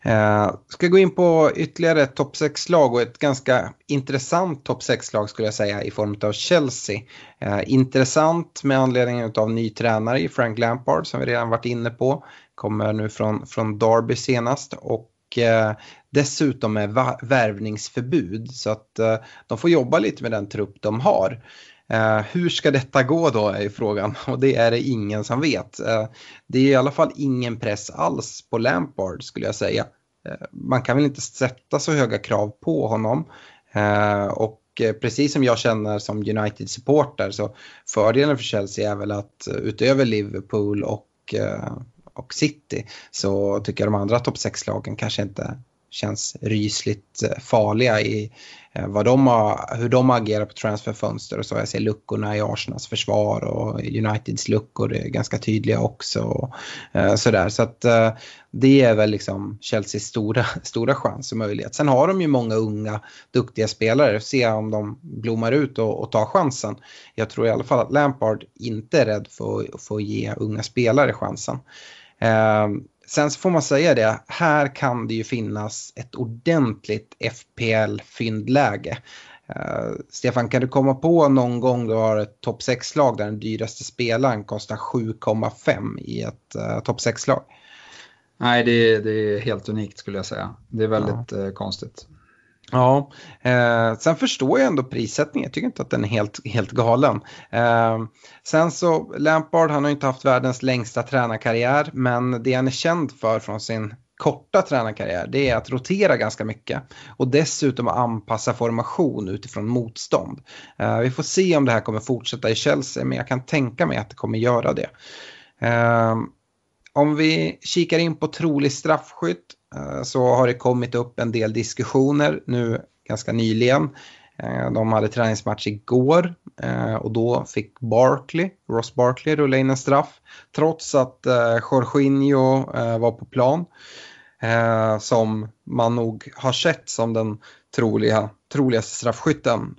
Eh, ska gå in på ytterligare ett topp 6-lag och ett ganska intressant topp 6-lag skulle jag säga i form av Chelsea. Eh, intressant med anledning av ny tränare i Frank Lampard som vi redan varit inne på. Kommer nu från, från Derby senast och eh, dessutom med värvningsförbud så att eh, de får jobba lite med den trupp de har. Eh, hur ska detta gå då är frågan (laughs) och det är det ingen som vet. Eh, det är i alla fall ingen press alls på Lampard skulle jag säga. Eh, man kan väl inte sätta så höga krav på honom. Eh, och eh, precis som jag känner som United-supporter så fördelen för Chelsea är väl att eh, utöver Liverpool och, och City så tycker jag de andra topp 6-lagen kanske inte känns rysligt eh, farliga i eh, vad de har, hur de agerar på transferfönster och så. Jag ser luckorna i Arsenals försvar och Uniteds luckor är ganska tydliga också. Och, eh, sådär. Så att eh, det är väl liksom Chelseas stora, (laughs) stora chans och möjlighet. Sen har de ju många unga duktiga spelare. Se om de blommar ut och, och tar chansen. Jag tror i alla fall att Lampard inte är rädd för, för att ge unga spelare chansen. Eh, Sen så får man säga det, här kan det ju finnas ett ordentligt FPL-fyndläge. Uh, Stefan, kan du komma på någon gång du har ett topp 6-lag där den dyraste spelaren kostar 7,5 i ett uh, topp 6-lag? Nej, det, det, är helt unikt skulle jag säga. Det är väldigt ja. uh, konstigt. Ja, eh, sen förstår jag ändå prissättningen. Jag tycker inte att den är helt, helt galen. Eh, sen så, Lampard han har inte haft världens längsta tränarkarriär, men det han är känd för från sin korta tränarkarriär det är att rotera ganska mycket och dessutom anpassa formation utifrån motstånd. Eh, vi får se om det här kommer fortsätta i Chelsea, men jag kan tänka mig att det kommer göra det. Eh, om vi kikar in på trolig straffskytt Eh, så har det kommit upp en del diskussioner nu ganska nyligen. Eh, de hade träningsmatch igår eh, och då fick Barkley, Ross Barkley rulla in en straff trots att Jorginho var på plan. Som man nog har sett som den troliga, troligaste straffskytten.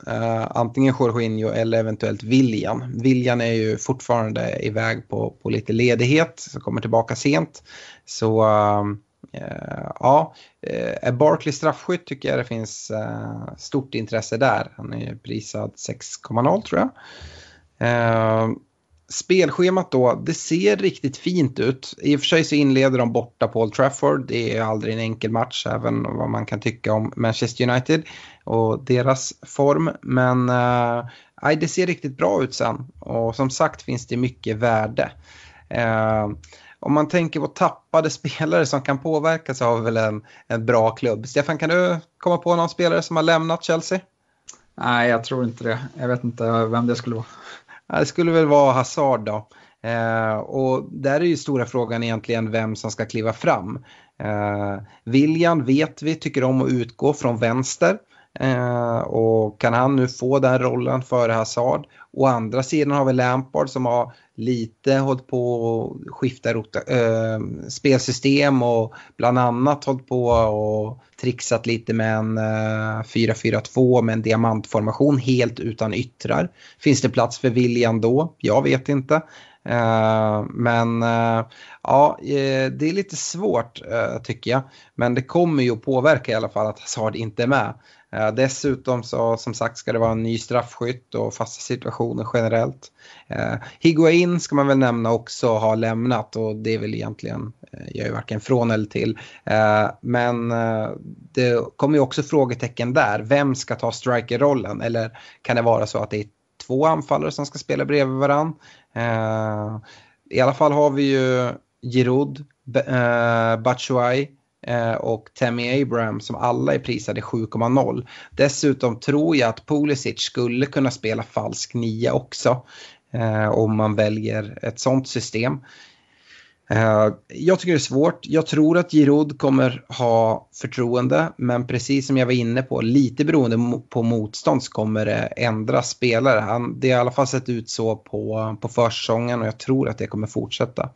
Antingen Jorginho eller eventuellt William. William är ju fortfarande iväg på, på lite ledighet, så kommer tillbaka sent. Så ehm, Eh, ja, eh, är Barkley straffskytt tycker jag det finns eh, stort intresse där. Han är prisad 6,0 tror jag. Eh, spelschemat då, det ser riktigt fint ut. I och för sig så inleder de borta på Old Trafford. Det är aldrig en enkel match, även vad man kan tycka om Manchester United och deras form. Men eh, det ser riktigt bra ut sen. Och som sagt finns det mycket värde. Eh, om man tänker på tappade (laughs) spelare som kan påverka så har vi väl en, en bra klubb. Stefan, kan du komma på någon spelare som har lämnat Chelsea? Nej, jag tror inte det. Jag vet inte vem det skulle vara. Det skulle väl vara Hazard då. Eh, och där är ju stora frågan egentligen vem som ska kliva fram. Eh, William vet vi tycker om att utgå från vänster. Eh, och kan han nu få den rollen före Hazard? Å andra sidan har vi Lampard som har lite hållit på att skifta rota, äh, spelsystem och bland annat hållit på och trixat lite med en eh, äh, 4-4-2 med en diamantformation helt utan yttrar. Finns det plats för William då? Jag vet inte. Uh, men uh, ja, det är lite svårt uh, tycker jag. Men det kommer ju att påverka i alla fall att Hazard inte är med. Eh, dessutom så som sagt ska det vara en ny straffskytt och fasta situationer generellt. Eh, Higuain ska man väl nämna också har lämnat och det är väl egentligen, eh, jag är varken från eller till. Eh, men eh, det kommer ju också frågetecken där. Vem ska ta strikerrollen? Eller kan det vara så att det är två anfallare som ska spela bredvid varann? Eh, I alla fall har vi ju Giroud, eh, Batshuay, Eh, och Tammy Abraham som alla är prisade 7,0. Dessutom tror jag att Pulisic skulle kunna spela falsk nia också eh, om man väljer ett sånt system. Eh, jag tycker det är svårt. Jag tror att Giroud kommer ha förtroende, men precis som jag var inne på, lite beroende på motstånd så kommer det ändra spelare. Han, det har i alla fall sett ut så på, på försäsongen och jag tror att det kommer fortsätta.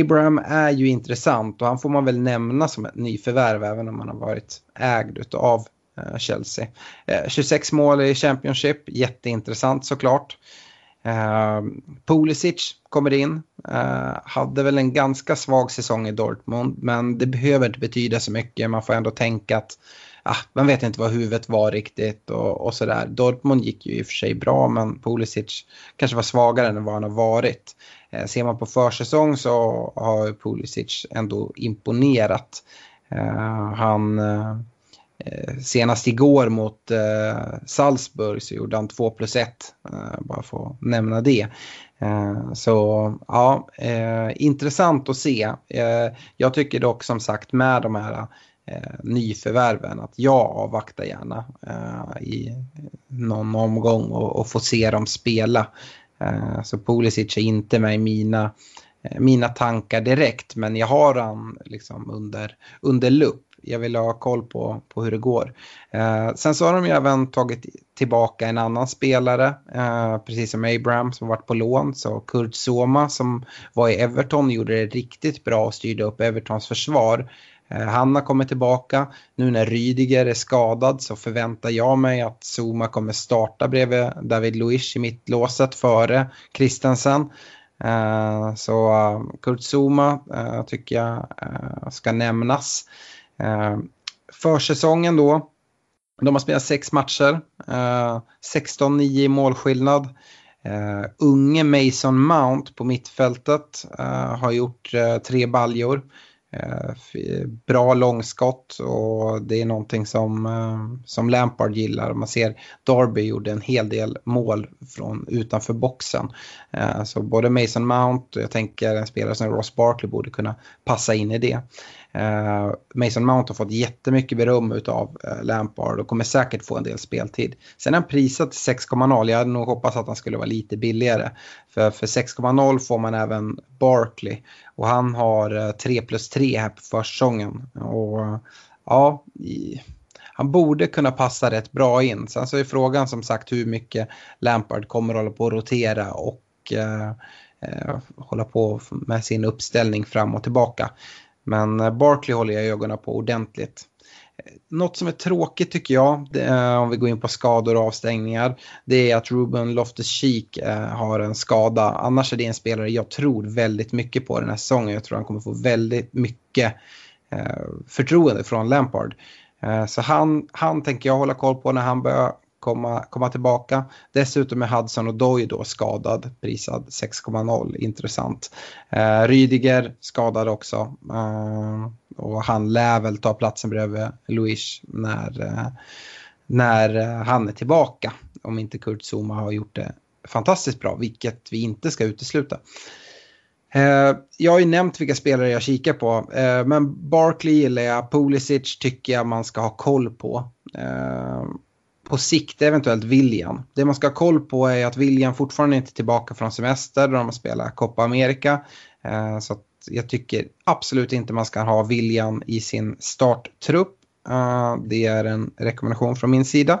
Abraham är ju intressant och han får man väl nämna som ett nyförvärv även om han har varit ägd av eh, Chelsea. Eh, 26 mål i Championship, jätteintressant såklart. Uh, Pulisic kommer in, ehm, hade väl en ganska svag säsong i Dortmund men det behöver inte betyda så mycket. Man får ändå tänka att ah, man vet inte vad huvudet var riktigt och, och sådär. Dortmund gick ju i och för sig bra men Pulisic kanske var svagare än vad han har varit. Ehm, ser man på försäsong så har Pulisic ändå imponerat. han eh, Eh, senast igår mot eh, Salzburg så gjorde han 2 plus 1, eh, bara för att nämna det. Eh, så ja, eh, intressant att se. Eh, jag tycker dock som sagt med de här eh, nyförvärven att jag avvaktar gärna eh, i någon omgång och, och får se dem spela. så Pulisic är inte med i mina mina tankar direkt men jag har han liksom under, under lupp jag vill ha koll på, på hur det går. Eh, sen så har de ju även tagit tillbaka en annan spelare, eh, precis som Abraham som varit på lån. Så Kurt Soma som var i Everton gjorde det riktigt bra och styrde upp Evertons försvar. Eh, han har kommit tillbaka. Nu när Rydiger är skadad så förväntar jag mig att Zuma kommer starta bredvid David Luiz i mittlåset före Christensen. Eh, så eh, Kurt Zuma eh, tycker jag ska nämnas. Eh, försäsongen då, de har spelat sex matcher, eh, 16-9 i målskillnad. Uh, unge Mason Mount på mittfältet uh, har gjort uh, tre baljor. bra långskott och det är någonting som, som Lampard gillar. Man ser Darby gjorde en hel del mål från utanför boxen. så både Mason Mount och jag tänker en spelare som Ross Barkley borde kunna passa in i det. Uh, Mason Mount har fått jättemycket beröm av uh, eh, Lampard och kommer säkert få en del speltid. Sen är han prisad till 6,0. Jag hade nog hoppats att han skulle vara lite billigare. För, för 6,0 får man även Barkley. Och han har eh, uh, 3 plus 3 här på försäsongen. Och ja, i, han borde kunna passa rätt bra in. Sen så är frågan som sagt hur mycket Lampard kommer att hålla på att rotera och hålla på med sin uppställning fram och tillbaka. Men eh, Barkley håller jag ögonen på ordentligt. Eh, något som är tråkigt tycker jag, är, eh, om vi går in på skador och avstängningar, det är att Ruben Loftus-Cheek eh, har en skada. Annars är det en spelare jag tror väldigt mycket på den här säsongen. Jag tror han kommer få väldigt mycket förtroende från Lampard. Så han, han tänker jag hålla koll på när han börjar komma, komma tillbaka. Dessutom är Hudson och Doy då skadad, prisad 6,0, intressant. Eh, Rydiger skadad också eh, och han lär väl ta platsen bredvid Luis när, eh, när eh, han är tillbaka. Om inte Kurt Zuma har gjort det fantastiskt bra, vilket vi inte ska utesluta. Eh, jag har ju nämnt vilka spelare jag kikar på, eh, men Barkley gillar jag, Pulisic tycker jag man ska ha koll på på sikt eventuellt William. Det man ska ha koll på är att William fortfarande inte är tillbaka från semester där de spelar Copa America. Eh, så jag tycker absolut inte man ska ha William i sin starttrupp. Eh, det är en rekommendation från min sida.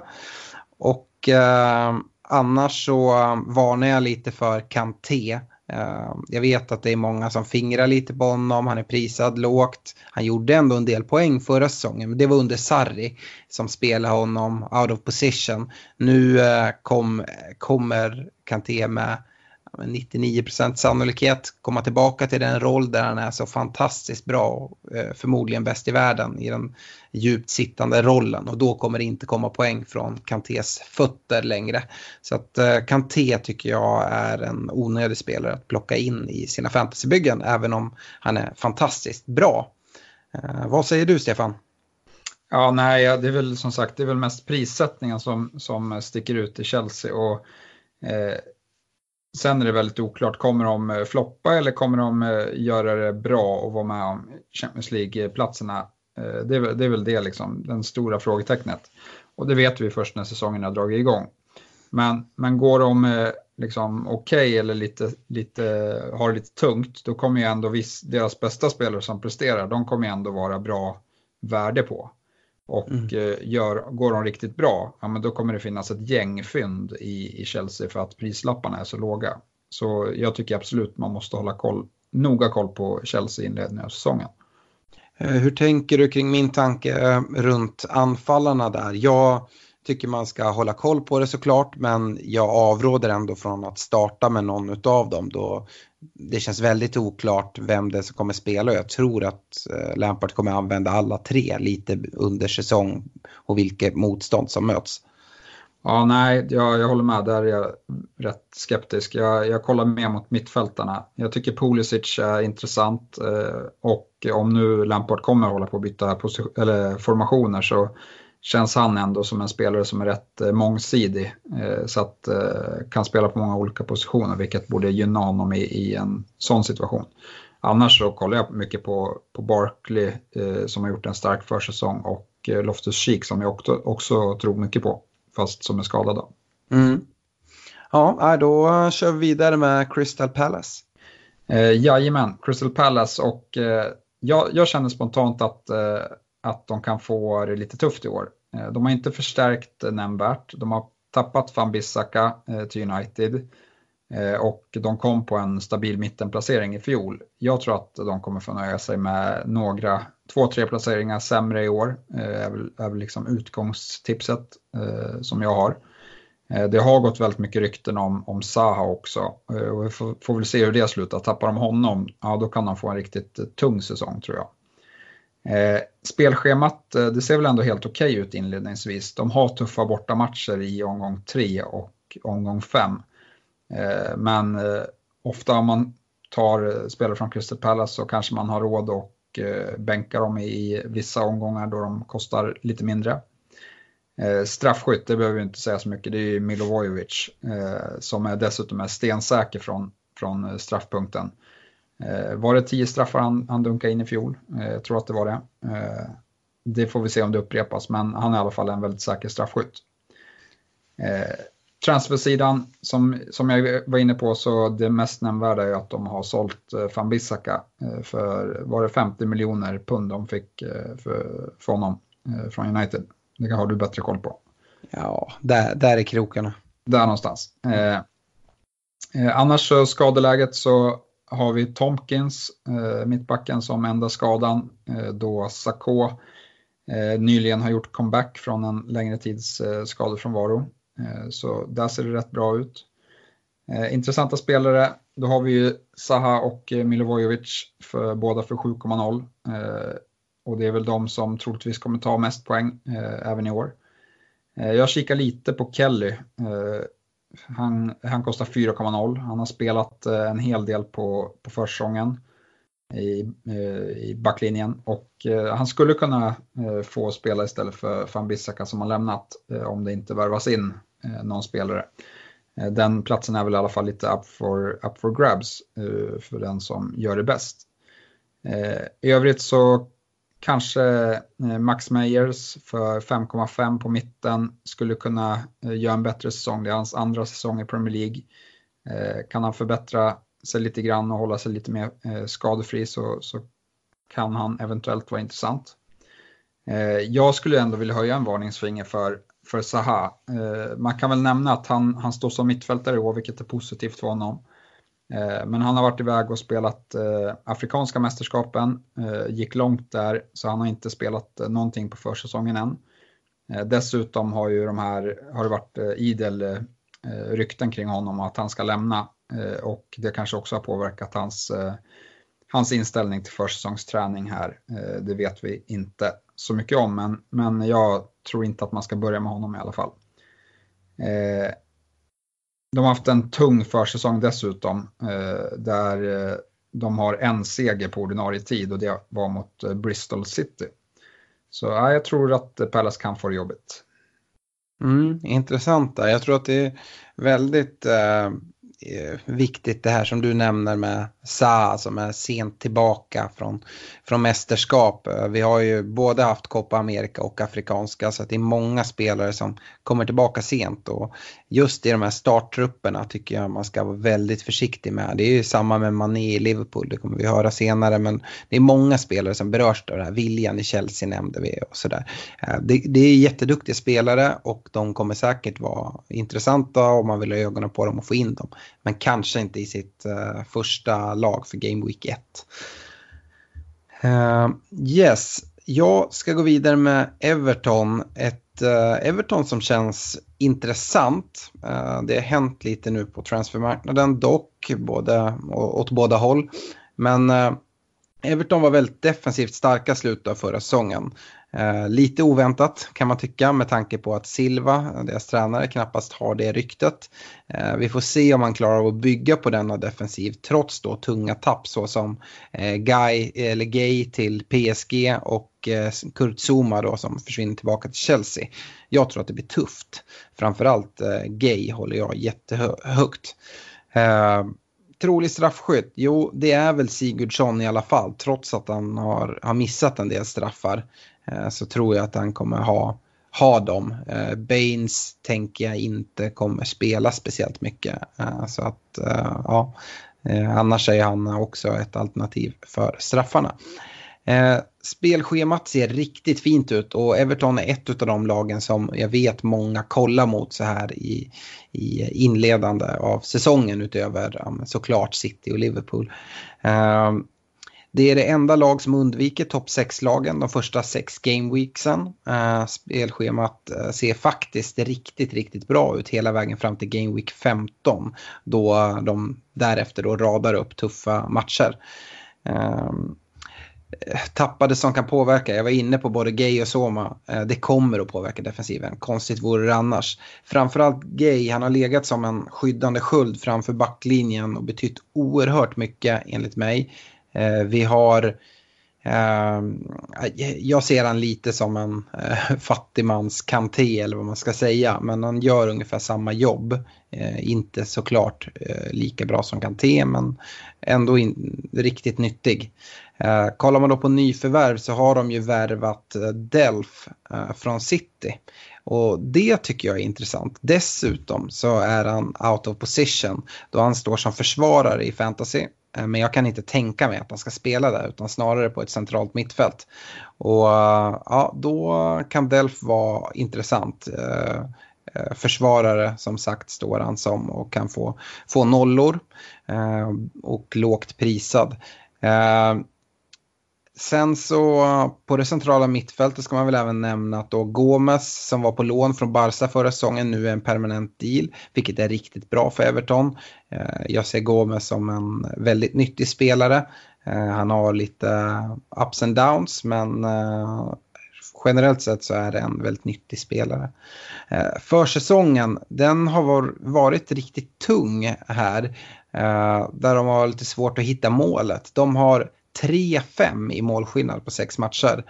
Och eh, annars så varnar jag lite för Kanté. Ehm, jag vet att det är många som fingrar lite på honom, han är prisad lågt. Han gjorde ändå en del poäng förra säsongen, men det var under Sarri som spelade honom out of position. Nu eh, kom, kommer Kanté med med 99% sannolikhet komma tillbaka till den roll där han är så fantastiskt bra och förmodligen bäst i världen i den djupt sittande rollen och då kommer det inte komma poäng från Kantés fötter längre. Så att eh, Kanté tycker jag är en onödig spelare att plocka in i sina fantasybyggen även om han är fantastiskt bra. Eh, vad säger du Stefan? Ja, nej, det är väl som sagt det är väl mest prissättningen som, som sticker ut i Chelsea och eh, Sen är det väldigt oklart, kommer de eh, floppa eller kommer de eh, göra det bra och vara med om Champions League-platserna? Eh, det, är, det är väl det liksom, den stora frågetecknet. Och det vet vi först när säsongen har dragit igång. Men, men går de liksom okej okay eller lite, lite, har det lite tungt, då kommer ju ändå viss, deras bästa spelare som presterar, de kommer ju ändå vara bra värde på. Och mm. gör, går de riktigt bra, ja, men då kommer det finnas ett gäng fynd i, i Chelsea för att prislapparna är så låga. Så jag tycker absolut man måste hålla koll, noga koll på Chelsea i inledningen av säsongen. Hur tänker du kring min tanke runt anfallarna där? Jag tycker man ska hålla koll på det såklart men jag avråder ändå från att starta med någon av dem då det känns väldigt oklart vem det är som kommer spela och jag tror att eh, Lampard kommer använda alla tre lite under säsong och vilket motstånd som möts. Ja, nej, jag, jag håller med. Där är jag rätt skeptisk. Jag, jag kollar mer mot mittfältarna. Jag tycker Pulisic är intressant eh, och om nu Lampard kommer hålla på att byta eller formationer så känns han ändå som en spelare som är rätt eh, mångsidig. Eh, så att eh, kan spela på många olika positioner vilket borde gynna honom i, i en sån situation. Annars så kollar jag mycket på, på Barkley som har gjort en stark försäsong och Loftus Cheek som jag också, också tror mycket på fast som är skadad. Då. Mm. Ja, då kör vi vidare med Crystal Palace. Eh, jajamän, Crystal Palace och eh, jag, jag känner spontant att att de kan få det lite tufft i år. Eh, de har inte förstärkt nämnvärt. De har tappat van Bissaka eh, till United eh, och de kom på en stabil mittenplacering i fjol. Jag tror att de kommer få nöja sig med några, två, tre placeringar sämre i år. är väl, är väl liksom utgångstipset som jag har. Det har gått väldigt mycket rykten om, om Saha också och vi får, får väl se hur det slutar. Tappar de honom, ja då kan de få en riktigt tung säsong tror jag. Eh, spelschemat, eh, det ser väl ändå helt okej okay ut inledningsvis. De har tuffa bortamatcher i omgång 3 och omgång 5. Eh, men eh, ofta om man tar eh, spelare från Crystal Palace så kanske man har råd att eh, bänka dem i vissa omgångar då de kostar lite mindre. Eh, straffskytt, det behöver vi inte säga så mycket, det är ju Milovojevic eh, som är dessutom är stensäker från, från eh, straffpunkten. Eh, var det tio straffar han, han dunkade in i fjol? Eh, jag tror att det var det. Eh, det får vi se om det upprepas, men han är i alla fall en väldigt säker straffskytt. Transfersidan, som, som jag var inne på, så det mest nämnvärda är att de har sålt van Bissaka för, var det 50 miljoner pund de fick för, för honom från United? Det har du bättre koll på. Ja, där, där är krokarna. Där någonstans. Eh, annars så skadeläget så har vi Tomkins, eh, mittbacken som enda skadan eh, då Sakå eh, nyligen har gjort comeback från en längre tids eh, skadefrånvaro. Eh, så där ser det rätt bra ut. Eh, intressanta spelare, då har vi ju Saha och eh, Milivojevic, Milovojevic, för, båda för 7,0. Eh, och det är väl de som troligtvis kommer ta mest poäng eh, även i år. Eh, jag kikar lite på Kelly eh, han, han kostar 4,0. Han har spelat eh, en hel del på, på försäsongen i, eh, i backlinjen och eh, han skulle kunna få spela istället för van Bissaka som har lämnat om det inte värvas in någon spelare. Den platsen är väl i alla fall lite up for, up for grabs för den som gör det bäst. I övrigt så Kanske eh, Max Meyers för 5,5 på mitten skulle kunna eh, göra en bättre säsong. Det är hans andra säsong i Premier League. Eh, kan han förbättra sig lite grann och hålla sig lite mer skadefri så, så kan han eventuellt vara intressant. Jag skulle ändå vilja höja en varningsfinger för, för Zaha. Man kan väl nämna att han, han står som mittfältare i år, vilket är positivt för honom. Eh, men han har varit iväg och spelat eh, Afrikanska mästerskapen, eh, gick långt där, så han har inte spelat någonting på försäsongen än. Dessutom har, ju de här, har det varit idel rykten kring honom att han ska lämna och det kanske också har påverkat hans, hans inställning till försäsongsträning här. Det vet vi inte så mycket om, men, men jag tror inte att man ska börja med honom i alla fall. De har haft en tung försäsong dessutom, eh, där eh, de har en seger på ordinarie tid och det var mot eh, Bristol City. Så ja, jag tror att eh, Palace kan få det jobbigt. Mm, intressant där. Jag tror att det är väldigt eh, viktigt det här som du nämner med Sa som är sent tillbaka från, från mästerskap. Vi har ju både haft Copa America och Afrikanska så att det är många spelare som kommer tillbaka sent och just i de här starttrupperna tycker jag man ska vara väldigt försiktig med. Det är ju samma med Mané i Liverpool, det kommer vi höra senare men det är många spelare som berörs av det här. Viljan i Chelsea nämnde vi och sådär. Eh, det, det är jätteduktiga spelare och de kommer säkert vara intressanta om man vill ha ögonen på dem och få in dem. Men kanske inte i sitt eh, första lag för Game Week 1. Uh, eh, yes, jag ska gå vidare med Everton. Ett uh, Everton som känns intressant. Uh, det har hänt lite nu på transfermarknaden dock, både, åt båda håll. Men eh, Everton var väldigt defensivt starka slutet av förra säsongen. Eh, lite oväntat kan man tycka med tanke på att Silva, deras tränare, knappast har det ryktet. Eh, vi får se om han klarar av att bygga på denna defensiv trots då tunga tapp såsom eh, Guy, eller Gay till PSG och eh, Kurt Zuma då som försvinner tillbaka till Chelsea. Jag tror att det blir tufft. Framförallt eh, Gay håller jag jättehögt. Eh, trolig straffskytt? Jo, det är väl Sigurdsson i alla fall. Trots att han har, har missat en del straffar eh, Eh, så tror jag att han kommer ha, ha dem. Eh, Baines tänker jag inte kommer spela speciellt mycket. Eh, så att, eh, ja, eh, annars är han också ett alternativ för straffarna. Eh, spelschemat ser riktigt fint ut och Everton är ett av de lagen som jag vet många kollar mot så här i, i inledande av säsongen utöver såklart City och Liverpool. Eh, det är det enda lag som undviker topp 6-lagen de första sex gameweeksen. Eh, spelschemat eh, ser faktiskt riktigt, riktigt bra ut hela vägen fram till gameweek 15 då de därefter då radar upp tuffa matcher. Ehm, tappade som kan påverka. Jag var inne på både Gay och Soma. Eh, det kommer att påverka defensiven. Konstigt vore det annars. Framförallt Gay, han har legat som en skyddande sköld framför backlinjen och betytt oerhört mycket enligt mig. Eh, vi har ehm, jag ser han lite som en eh, fattigmans Kanté eller vad man ska säga. Men han gör ungefär samma jobb. Eh, inte såklart eh, lika bra som Kanté men ändå in, riktigt nyttig. Kollar man då på nyförvärv så har de ju värvat Delf från City. Och det tycker jag är intressant. Dessutom så är han out of position då han står som försvarare i fantasy Eh, men jag kan inte tänka mig att han ska spela där utan snarare på ett centralt mittfält. Och eh, ja, då kan Delf vara intressant. Eh, försvarare som sagt står han som och kan få, få nollor och lågt prisad. Sen så på det centrala mittfältet ska man väl även nämna att då Gomes som var på lån från Barca förra säsongen nu är en permanent deal, vilket är riktigt bra för Everton. Eh, jag ser Gomes som en väldigt nyttig spelare. Eh, han har lite ups and downs men eh, generellt sett så är det en väldigt nyttig spelare. Försäsongen, den har varit riktigt tung här. Där de har lite svårt att hitta målet. De har 3-5 i målskillnad på sex matcher.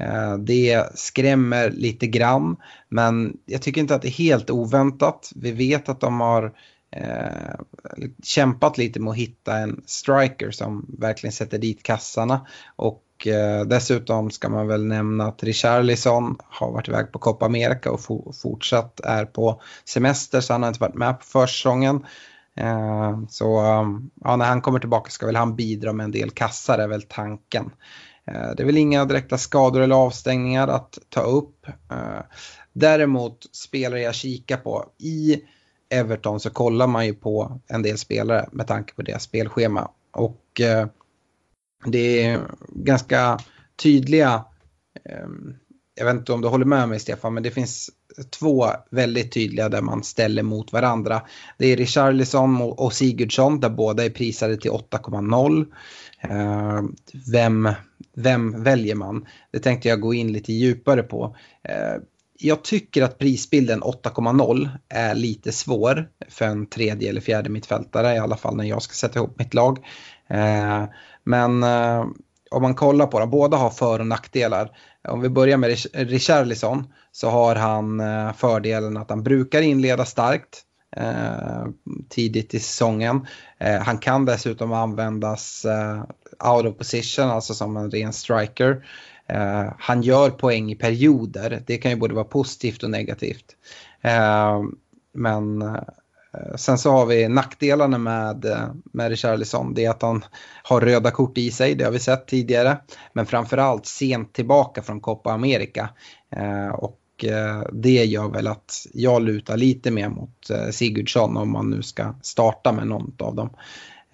Eh, det skrämmer lite grann, men jag tycker inte att det är helt oväntat. Vi vet att de har eh, kämpat lite med att hitta en striker som verkligen sätter dit kassarna. Och eh, dessutom ska man väl nämna att Richarlison har varit iväg på Copa America och fortsatt är på semester så han har inte varit med på försäsongen. Eh, så um, ja, när han kommer tillbaka ska väl han bidra med en del kassar är väl tanken. Eh, det är väl inga direkta skador eller avstängningar att ta upp. Eh, däremot spelare jag kikar på i Everton så kollar man ju på en del spelare med tanke på deras spelschema. Och det är ganska tydliga, ehm, jag vet inte om du håller med mig Stefan, men det finns två väldigt tydliga där man ställer mot varandra. Det är Richarlison och Sigurdsson där båda är prisade till 8,0. Eh, vem, vem väljer man? Det tänkte jag gå in lite djupare på. Eh, jag tycker att prisbilden 8,0 är lite svår för en tredje eller fjärde mittfältare i alla fall när jag ska sätta ihop mitt lag. Eh, men eh, om man kollar på dem, båda har för och nackdelar. Om vi börjar med Richarlison så har han eh, fördelen att han brukar inleda starkt eh, tidigt i säsongen. Eh, han kan dessutom användas out of position, alltså som en ren striker. Han gör poäng i perioder, det kan ju både vara positivt och negativt. Men Eh, sen så har vi nackdelarna med, eh, med Richarlison. Det är att han har röda kort i sig, det har vi sett tidigare. Men framförallt sent tillbaka från Copa America. Eh, och det gör väl att jag lutar lite mer mot Sigurdsson om man nu ska starta med någon av dem.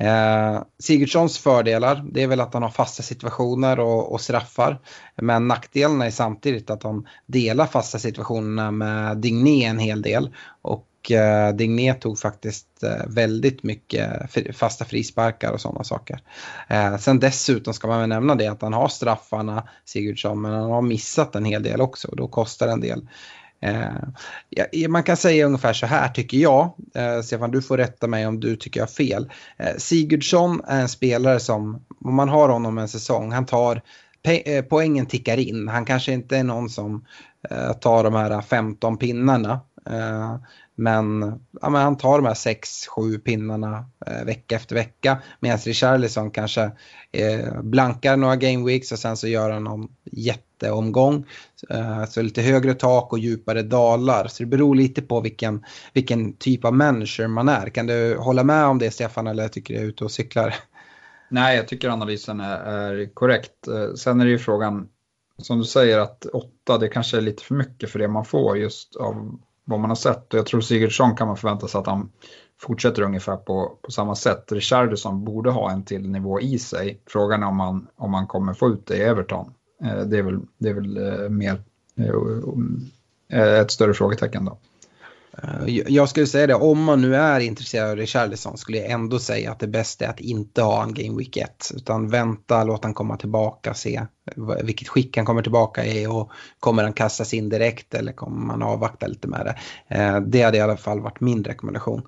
Eh, Sigurdssons fördelar det är väl att han har fasta situationer och, och straffar. Men nackdelarna är samtidigt att han delar fasta situationerna med Digné en hel del. Och eh, Digné tog faktiskt eh, väldigt mycket fasta frisparkar och sådana saker. Eh, sen dessutom ska man väl nämna det att han har straffarna Sigurdsson men han har missat en hel del också och då kostar det en del. Eh, man kan säga ungefär så här tycker jag. Eh, Stefan, du får rätta mig om du tycker jag har fel. Eh, Sigurdsson är en spelare som, om man har honom en säsong, han tar eh, poängen tickar in. Han kanske inte är någon som eh, tar de här 15 pinnarna. Eh, men, ja, men han tar de här 6-7 pinnarna eh, vecka efter vecka. Medan Richarlison kanske eh, blankar några game weeks och sen så gör han någon jätteomgång. Eh, så lite högre tak och djupare dalar. Så det beror lite på vilken, vilken typ av manager man är. Kan du hålla med om det Stefan eller tycker du är ute och cyklar? Nej, jag tycker analysen är, är korrekt. Eh, sen är det ju frågan, som du säger att 8 det kanske är lite för mycket för det man får just av vad man har sett. Och jag tror Sigurdsson kan man förvänta sig att han fortsätter ungefär på, på samma sätt. Richardson borde ha en till nivå i sig. Frågan är om man, om man kommer få ut det i Everton. Eh, det är väl, det är väl eh, mer eh, eh ett större frågetecken då. Eh, jag skulle säga det, om man nu är intresserad av Richarlison skulle jag ändå säga att det bästa är att inte ha en Game Week 1. Utan vänta, låt han komma tillbaka, se vilket skick han kommer tillbaka i och kommer han kastas in direkt eller kommer man avvakta lite med det. Eh, det hade i alla fall varit min rekommendation.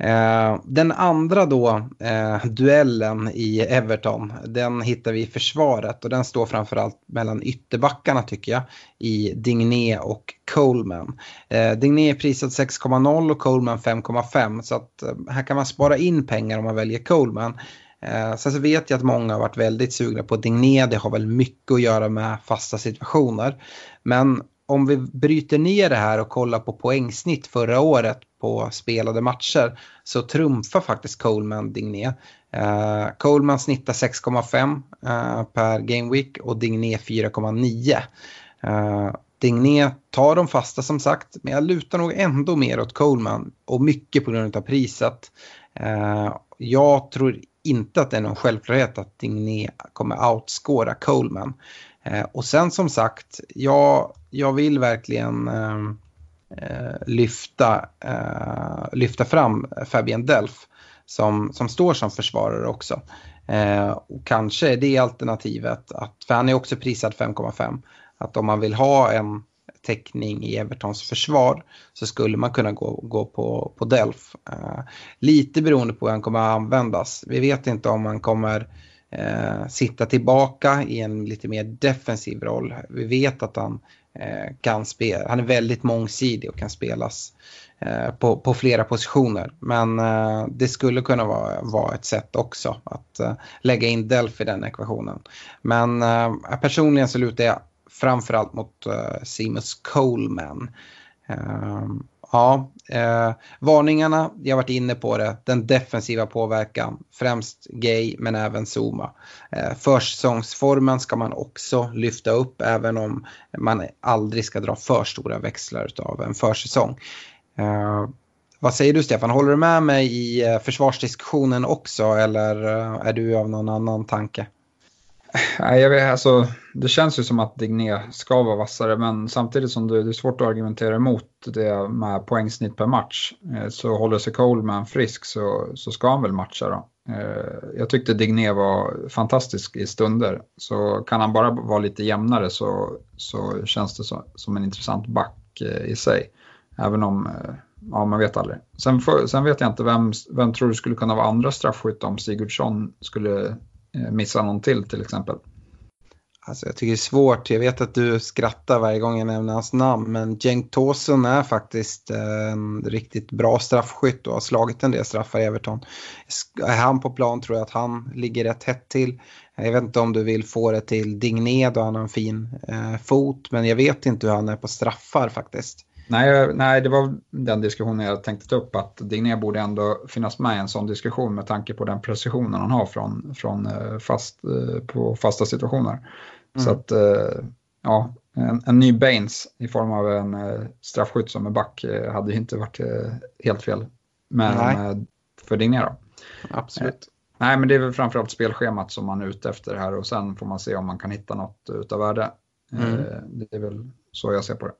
Eh, den andra då, eh, duellen i Everton, den hittar vi i försvaret och den står framförallt mellan ytterbackarna tycker jag i Digné och Coleman. Eh, Digné är prisad 6,0 och Coleman 5,5 så att eh, här kan man spara in pengar om man väljer Coleman. Eh, sen så vet jag att många har varit väldigt sugna på Digné, det har väl mycket att göra med fasta situationer. Men om vi bryter ner det här och kollar på poängsnitt förra året på spelade matcher så trumfar faktiskt Coleman Digné. Uh, Coleman snittar 6,5 uh, eh, per game week och Digné 4,9. Uh, eh, Digné tar de fasta som sagt men jag lutar nog ändå mer åt Coleman och mycket på grund av priset. Uh, jag tror inte att det är någon självklarhet att Digné kommer outscora Coleman. Uh, och sen som sagt, jag, jag vill verkligen ehm, Eh, lyfta, eh, lyfta fram Fabian Delf som, som står som försvarare också. Eh, och kanske är det alternativet, att, för han är också prisad 5,5, att om man vill ha en täckning i Evertons försvar så skulle man kunna gå, gå på, på Delf. Eh, lite beroende på hur han kommer att användas. Vi vet inte om han kommer eh, sitta tillbaka i en lite mer defensiv roll. Vi vet att han Eh, Eh, kan spela. Han är väldigt mångsidig och kan spelas eh, på, på flera positioner. Men eh, det skulle kunna vara, vara ett sätt också att lägga in Delphi i den ekvationen. Men personligen så lutar jag framförallt mot Seamus Coleman. Ja, eh, varningarna, jag har varit inne på det, den defensiva påverkan, främst Gay men även Zuma. Eh, försäsongsformen ska man också lyfta upp även om man aldrig ska dra för stora växlar av en försäsong. Eh, vad säger du Stefan, håller du med mig i eh, försvarsdiskussionen också eller eh, är du av någon annan tanke? Nej, jag vet, alltså, det känns ju som att Digné ska vara vassare men samtidigt som det, det är svårt att argumentera emot det med poängsnitt per match eh, så håller sig Coleman frisk så, så ska han väl matcha då. Eh, jag tyckte Digné var fantastisk i stunder så kan han bara vara lite jämnare så, så känns det så, som en intressant back eh, i sig. Även om, ja man vet aldrig. Sen, för, sen vet jag inte, vem, vem tror du skulle kunna vara andra straffskytt om Sigurdsson skulle Eh, missa någon till till exempel? Alltså jag tycker det är svårt. Jag vet att du skrattar varje gång jag nämner hans namn. Men Cenk Tosun är faktiskt eh, en riktigt bra straffskytt och har slagit en del straffar i Everton. Är han på plan tror jag att han ligger rätt hett till. Jag vet inte om du vill få det till Digné då han har en fin eh, fot. Men jag vet inte hur han är på straffar faktiskt. Nej, nej, det var den diskussionen jag tänkte ta upp att Digné borde ändå finnas med i en sån diskussion med tanke på den precisionen han har från, från eh, fast, eh, på fasta situationer. Mm. Så att, eh, ja, en, en, ny Baines i form av en straffskytt som är back hade inte varit helt fel med, för Digné då. Absolut. Nej, men det är väl framförallt spelschemat som man är ute efter här och sen får man se om man kan hitta något utav värde. Mm. Det är väl så jag ser på det.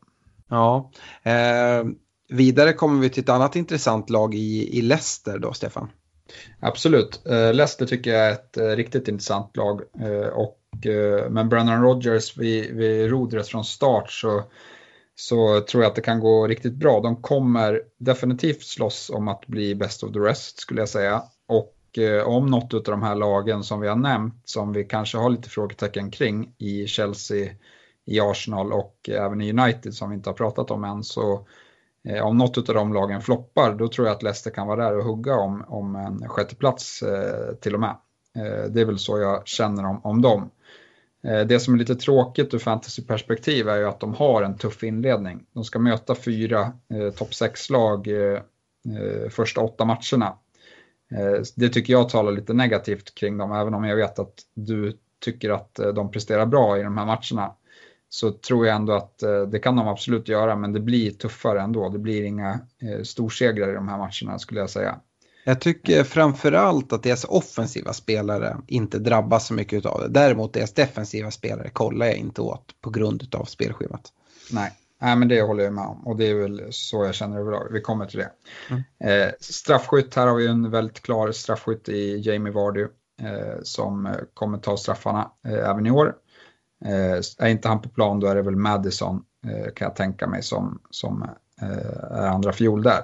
Ja, eh, vidare kommer vi till ett annat intressant lag i, i Leicester då, Stefan. Absolut, eh, Leicester tycker jag är ett eh, riktigt intressant lag. Eh, och, eh, men Brennan Rodgers vid, vid rodret från start så, så tror jag att det kan gå riktigt bra. De kommer definitivt slåss om att bli best of the rest skulle jag säga. Och eh, om något av de här lagen som vi har nämnt, som vi kanske har lite frågetecken kring i Chelsea, i Arsenal och även i United som vi inte har pratat om än, så eh, om något av de lagen floppar, då tror jag att Leicester kan vara där och hugga om, om en sjätteplats eh, till och med. Eh, det är väl så jag känner om, om dem. Eh, det som är lite tråkigt ur fantasyperspektiv är ju att de har en tuff inledning. De ska möta fyra eh, topp 6-lag eh, eh, första åtta matcherna. Eh, det tycker jag talar lite negativt kring dem, även om jag vet att du tycker att eh, de presterar bra i de här matcherna så tror jag ändå att eh, det kan de absolut göra, men det blir tuffare ändå. Det blir inga eh, storsegrar i de här matcherna skulle jag säga. Jag tycker framförallt att deras offensiva spelare inte drabbas så mycket av det. Däremot deras defensiva spelare kollar jag inte åt på grund av spelschemat. Nej. Nej, men det håller jag med om och det är väl så jag känner överlag. Vi kommer till det. Mm. Eh, straffskytt, här har vi en väldigt klar straffskytt i Jamie Vardy eh, som kommer ta straffarna eh, även i år. Eh, är inte han på plan då är det väl Madison eh, kan jag tänka mig som, som eh, är andra fiol där.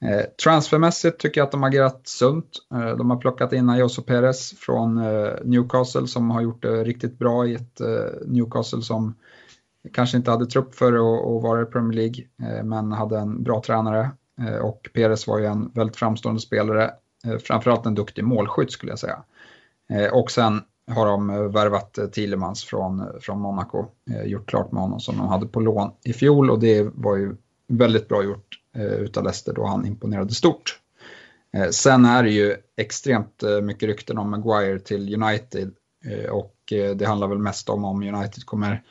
Eh, transfermässigt tycker jag att de har agerat sunt. Eh, de har plockat in Ayoso Perez från eh, Newcastle som har gjort det riktigt bra i ett eh, Newcastle som kanske inte hade trupp för att, att vara i Premier League eh, men hade en bra tränare eh, och Perez var ju en väldigt framstående spelare. Framförallt en duktig målskytt skulle jag säga. Och sen har de eh, värvat eh, Tillemans Thielemans från, eh, från Monaco. Gjort klart med honom som de hade på lån i fjol och det var ju väldigt bra gjort utav Leicester då han imponerade stort. Sen är det ju extremt mycket rykten om Maguire till United och det handlar väl mest om om United kommer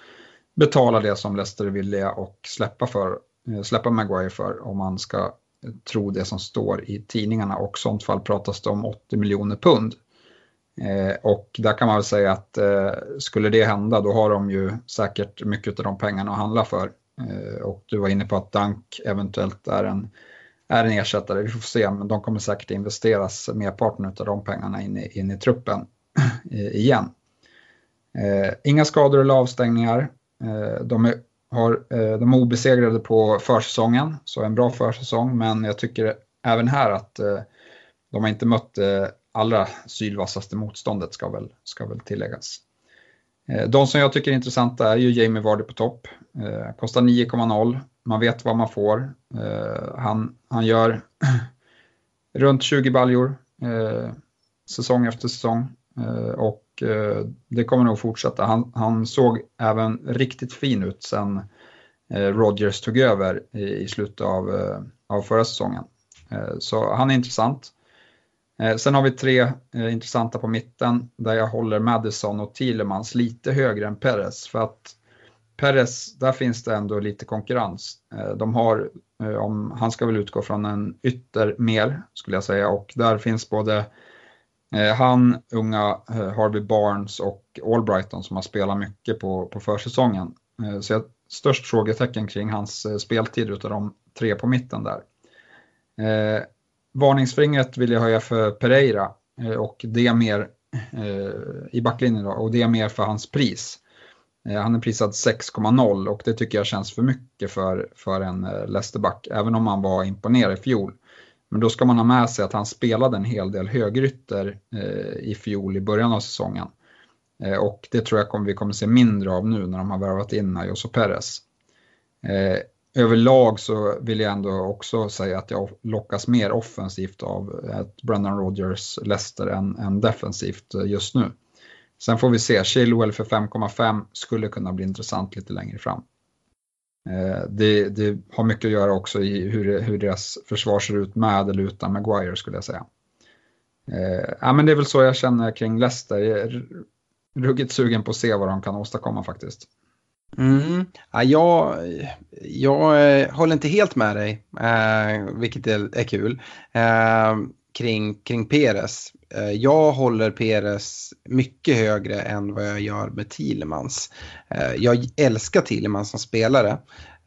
betala det som Leicester är villiga och släppa, för, släppa Maguire för om man ska tro det som står i tidningarna och i sånt fall pratas det om 80 miljoner pund. Eh, och där kan man väl säga att eh, skulle det hända då har de ju säkert mycket av de pengarna att handla för. Eh, och du var inne på att Dank eventuellt är en, är en ersättare, vi får se, men de kommer säkert investeras merparten av de pengarna in i, in i truppen (clears throat) igen. inga skador eller avstängningar. de, är, har, de är obesegrade på försäsongen, så en bra försäsong, men jag tycker även här att de har inte mött allra sylvassaste motståndet ska väl, ska väl tilläggas. Eh, de som jag tycker är intressanta är ju Jamie Vardy på topp. Eh, kostar 9,0. Man vet vad man får. Eh, han, han gör (clears throat) runt 20 baljor säsong efter säsong. och det kommer nog fortsätta. Han, han såg även riktigt fin ut sen Rodgers tog över i, i slutet av, av förra säsongen. så han är intressant. Eh, sen har vi tre eh, intressanta på mitten där jag håller Madison och Thielemans lite högre än Perez. För att Perez, där finns det ändå lite konkurrens. Eh, de har, eh, om, han ska väl utgå från en ytter mer skulle jag säga och där finns både eh, han, unga Harvey Barnes och Albrighton som har spelat mycket på, på försäsongen. Så jag har störst frågetecken kring hans speltid utav de tre på mitten där. Varningsfingret vill jag höja för Pereira eh, och det mer eh, i backlinjen då, och det är mer för hans pris. Eh, han är prisad 6,0 och det tycker jag känns för mycket för, för en Leicesterback, även om han var imponerad i fjol. Men då ska man ha med sig att han spelade en hel del högrytter i fjol i början av säsongen. Och det tror jag kommer, vi kommer se mindre av nu när de har värvat in Ayoso Perez överlag så vill jag ändå också säga att jag lockas mer offensivt av eh, ett Brendan Rodgers Leicester än, än defensivt eh, just nu. Sen får vi se, Chilwell för 5,5 skulle kunna bli intressant lite längre fram. Eh, det, det, har mycket att göra också i hur, hur deras försvar ser ut med eller utan Maguire skulle jag säga. Ja, men det är väl så jag känner kring Leicester. Jag är ruggigt sugen på att se vad de kan åstadkomma faktiskt. Mm. Ja, jag, jag eh, håller inte helt med dig, eh, vilket är, är kul. Eh, kring, kring Peres. Eh, jag håller Peres mycket högre än vad jag gör med Thielemans. Eh, jag älskar Thielemans som spelare.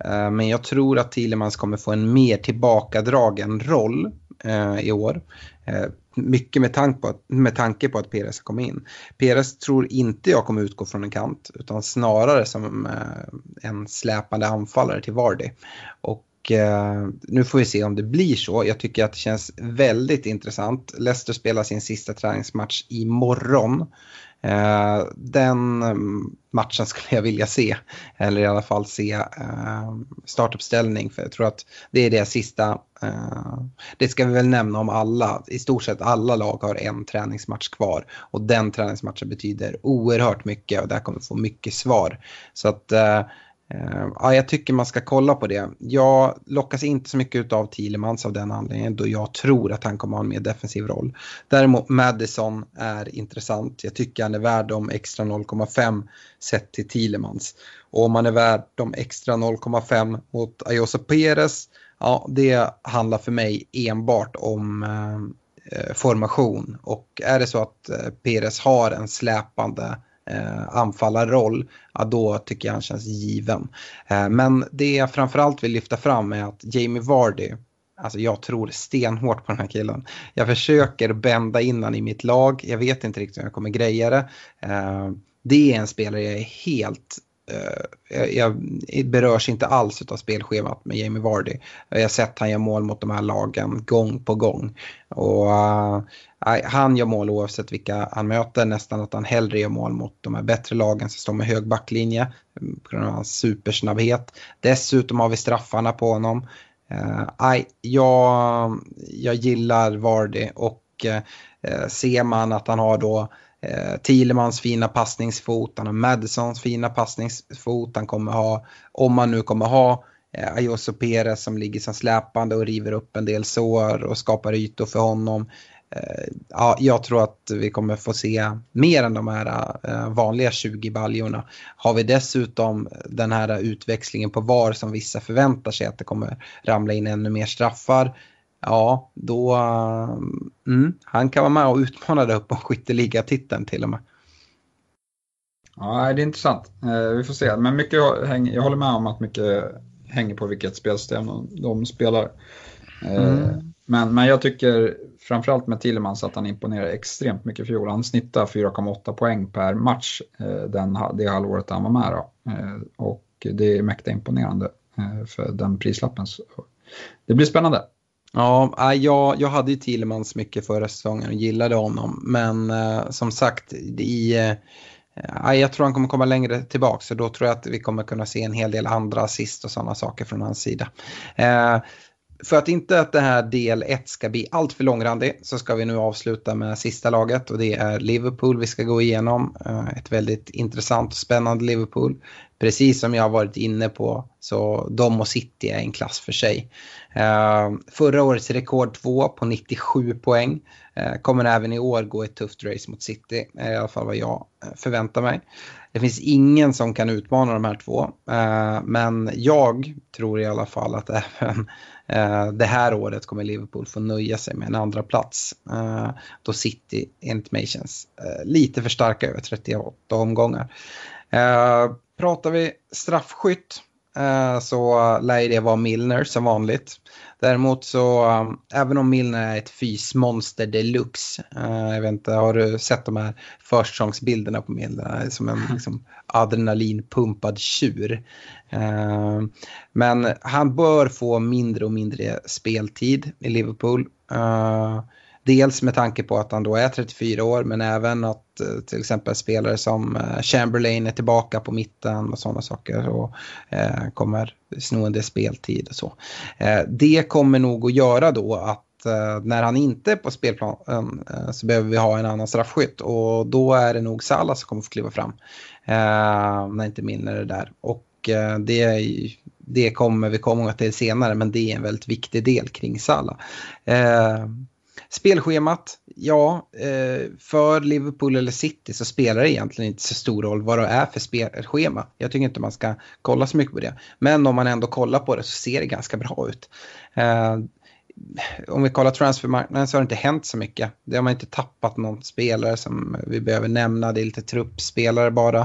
Eh, men jag tror att Thielemans kommer få en mer tillbakadragen roll Eh, i år. Eh, mycket med tanke, på att, med tanke på att Peres har kommit in. Peres tror inte jag kommer utgå från en kant utan snarare som eh, en släpande anfallare till Vardy. Och eh, nu får vi se om det blir så. Jag tycker att det känns väldigt intressant. Leicester spelar sin sista träningsmatch imorgon. Eh, den ehm, matchen skulle jag vilja se, eller i alla fall se ehm, startuppställning för jag tror att det är det sista. Eh, det ska vi väl nämna om alla, i stort sett alla lag har en träningsmatch kvar och den träningsmatchen betyder oerhört mycket och där kommer vi få mycket svar. Så att eh, Eh, ja, jag tycker man ska kolla på det. Jag lockas inte så mycket av Thielemans av den anledningen då jag tror att han kommer ha en mer defensiv roll. Däremot Madison är intressant. Jag tycker han är värd de extra 0,5 sett till Thielemans. Och om han är värd de extra 0,5 mot Ayoso Perez, ja det handlar för mig enbart om eh, eh, formation. Och är det så att eh, Perez har en släpande eh, anfallarroll, ja, då tycker jag han känns given. Eh, men det jag framförallt vill lyfta fram är att Jamie Vardy, Alltså jag tror stenhårt på den här killen. Jag försöker bända in han i mitt lag. Jag vet inte riktigt hur jag kommer greja det. Eh, det är en spelare jag är helt Eh, jag, jag berörs inte alls av spelschemat med Jamie Vardy. Jag har sett han gör mål mot de här lagen gång på gång. Och uh, han gör mål oavsett vilka han möter, nästan att han hellre gör mål mot de här bättre lagen som står med hög backlinje mm, på grund av hans supersnabbhet. Dessutom har vi straffarna på honom. Uh, jag, jag gillar Vardy och uh, ser man att han har då eh, Thielemans fina passningsfot, han har Madisons fina passningsfot, han kommer ha, om han nu kommer ha eh, Ayoso Perez som ligger som släpande och river upp en del sår och skapar ytor för honom. Eh, ja, jag tror att vi kommer få se mer än de här eh, vanliga 20 baljorna. Har vi dessutom den här utväxlingen på VAR som vissa förväntar sig att det kommer ramla in ännu mer straffar ja, då... Mm, han kan vara med och utmana där uppe om skytteligatiteln till och med. Ja, det är intressant. Eh, vi får se. Men mycket, jag håller med om att mycket hänger på vilket spelsystem de, spelar. Eh, mm. Men, men jag tycker framförallt med Tillemans att han imponerar extremt mycket i fjol. Han snittar 4,8 poäng per match eh, den, det halvåret han var med. Då. Och det är mäkta imponerande för den prislappen. Så det blir spännande. Ja, jag, jag hade ju Thielemans mycket förra säsongen och gillade honom. Men eh, som sagt, i, eh, jag tror han kommer komma längre tillbaka. Så då tror jag att vi kommer kunna se en hel del andra assist och sådana saker från hans sida. Eh, för att inte att det här del 1 ska bli allt för långrandig så ska vi nu avsluta med sista laget och det är Liverpool vi ska gå igenom. Eh, ett väldigt intressant och spännande Liverpool. Precis som jag har varit inne på så de och City är en klass för sig. Eh, förra årets rekord 2 på 97 poäng. Eh, kommer även i år gå ett tufft race mot City, i alla fall vad jag förväntar mig. Det finns ingen som kan utmana de här två. Men jag tror i alla fall att (laughs) även Eh, det här året kommer Liverpool få nöja sig med en andra plats. Eh, då City enligt mig känns lite för starka över 38 omgångar. Eh, pratar vi straffskytt så lär det vara Milner som vanligt. Däremot så, även om Milner är ett fysmonster deluxe, jag vet inte, har du sett de här försäsongsbilderna på Milner? Som en liksom, adrenalinpumpad tjur. Eh, men han bör få mindre och mindre speltid i Liverpool. Eh, dels med tanke på att han då är 34 år men även att eh, till exempel spelare som eh, Chamberlain är tillbaka på mitten och sådana saker och eh, kommer sno en del speltid och så. Det kommer nog att göra då att när han inte är på spelplanen så behöver vi ha en annan straffskytt och då är det nog Salah som kommer att få kliva fram. När inte Milner är där. Och det, det kommer vi komma till senare men det är en väldigt viktig del kring Salah. Spelschemat, ja, eh, för Liverpool eller City så spelar det egentligen inte så stor roll vad det är för spelschema. Jag tycker inte man ska kolla så mycket på det. Men om man ändå kollar på det så ser det ganska bra ut. Eh, om vi kollar transfermarknaden så har det inte hänt så mycket. Det har man inte tappat någon spelare som vi behöver nämna. Det är lite truppspelare bara.